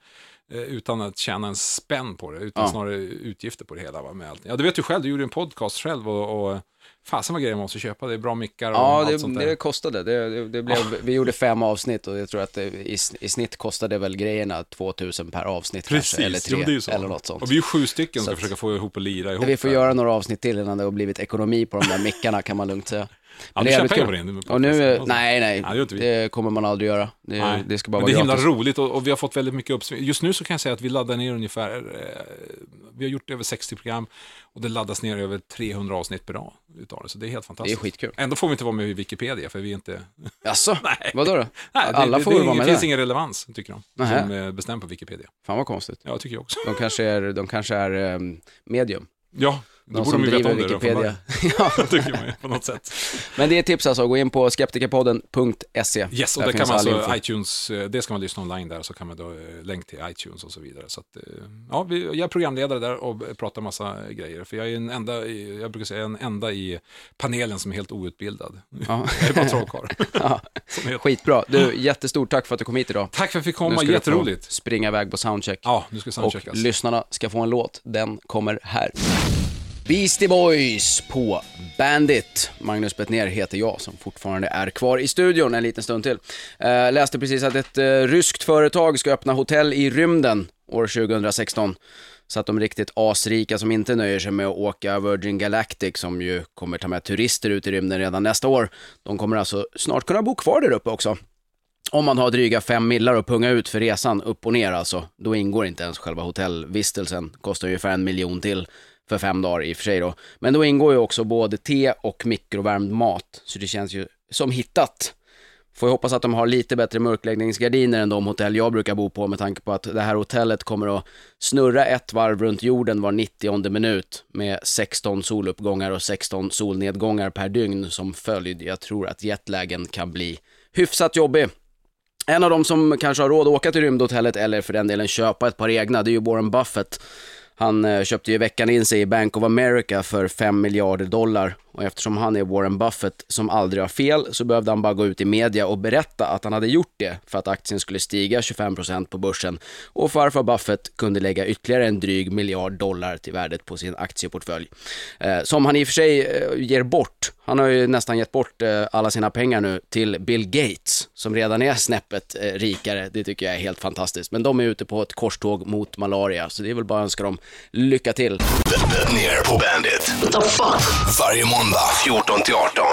eh, Utan att tjäna en spänn på det, utan Ja. snarare utgifter på det hela. Va, med allt. Ja, du vet ju själv, du gjorde en podcast själv och, och fasen vad grejer man måste köpa. Det är bra mickar och Ja, allt det, sånt där. det kostade. Det, det, det blev, Vi gjorde fem avsnitt och jag tror att det, i, i snitt kostade väl grejerna 2000 per avsnitt Precis, kanske, eller ja, tre, så. eller något sånt. Och vi är ju sju stycken som ska försöka få ihop och lira ihop. Vi får här. göra några avsnitt till innan det har blivit ekonomi på de där mickarna kan man lugnt säga. Ja, du det jävligt pengar på det. Och nu, nej, nej, Ja, det det kommer man aldrig göra. Det, Nej. det ska bara Men det är vara himla gratis. roligt och, och vi har fått väldigt mycket uppsving. Just nu så kan jag säga att vi laddar ner ungefär, eh, vi har gjort över 60 program och det laddas ner över 300 avsnitt per dag utav det. Så det är helt Det är fantastiskt. skitkul. Ändå får vi inte vara med i Wikipedia för vi är inte... Jaså? *laughs* Vadå då? Nej, det, Alla det, får det, väl vara det med finns där? ingen relevans, tycker de, Nähä. som är bestämd på Wikipedia. Fan vad konstigt. Ja, tycker jag också. De kanske är, de kanske är ehm, medium. Ja, de borde som de driver Wikipedia. *laughs* ja. tycker man ju på något sätt. Men det är tips alltså, gå in på skeptikerpodden.se. Yes, och Där det kan man all alltså, iTunes, eh, det ska man lyssna online där, så kan man då eh, länk till iTunes och så vidare. Så att, eh, ja, vi, jag är programledare där och pratar massa grejer, för jag är en enda, jag brukar säga en enda i panelen som är helt outbildad. Ja. *laughs* Jag är bara trollkarl. *laughs* Ja. Skitbra. Du, jättestort tack för att du kom hit idag. Tack för att jag fick komma, jätteroligt. springa iväg på soundcheck. Ja, nu ska och soundcheckas. lyssnarna ska få en låt. Den kommer här. Beastie Boys på Bandit. Magnus Bettner heter jag som fortfarande är kvar i studion en liten stund till. Eh, läste precis att ett eh, ryskt företag ska öppna hotell i rymden år 2016. Så att de riktigt asrika som inte nöjer sig med att åka Virgin Galactic som ju kommer ta med turister ut i rymden redan nästa år. De kommer alltså snart kunna bo kvar där uppe också. Om man har dryga fem millar att punga ut för resan upp och ner alltså, då ingår inte ens själva hotellvistelsen. Kostar ungefär en miljon till för fem dagar i och för sig då. Men då ingår ju också både te och mikrovärmd mat, så det känns ju som hittat. Får jag hoppas att de har lite bättre mörkläggningsgardiner än de hotell jag brukar bo på med tanke på att det här hotellet kommer att snurra ett varv runt jorden var 90 minut med 16 soluppgångar och 16 solnedgångar per dygn som följd. Jag tror att jetlagen kan bli hyfsat jobbig. En av de som kanske har råd att åka till rymdhotellet eller för den delen köpa ett par egna, det är ju Warren Buffett. Han eh, köpte ju i veckan in sig i Bank of America för 5 miljarder dollar och eftersom han är Warren Buffett som aldrig har fel så behövde han bara gå ut i media och berätta att han hade gjort det för att aktien skulle stiga 25% på börsen och farfar Buffett kunde lägga ytterligare en dryg miljard dollar till värdet på sin aktieportfölj. Eh, som han i och för sig eh, ger bort. Han har ju nästan gett bort alla sina pengar nu till Bill Gates som redan är snäppet rikare. Det tycker jag är helt fantastiskt. Men de är ute på ett korståg mot malaria så det är väl bara att önska dem lycka till. Ner på Bandit. What the fuck? Varje måndag 14 till 18.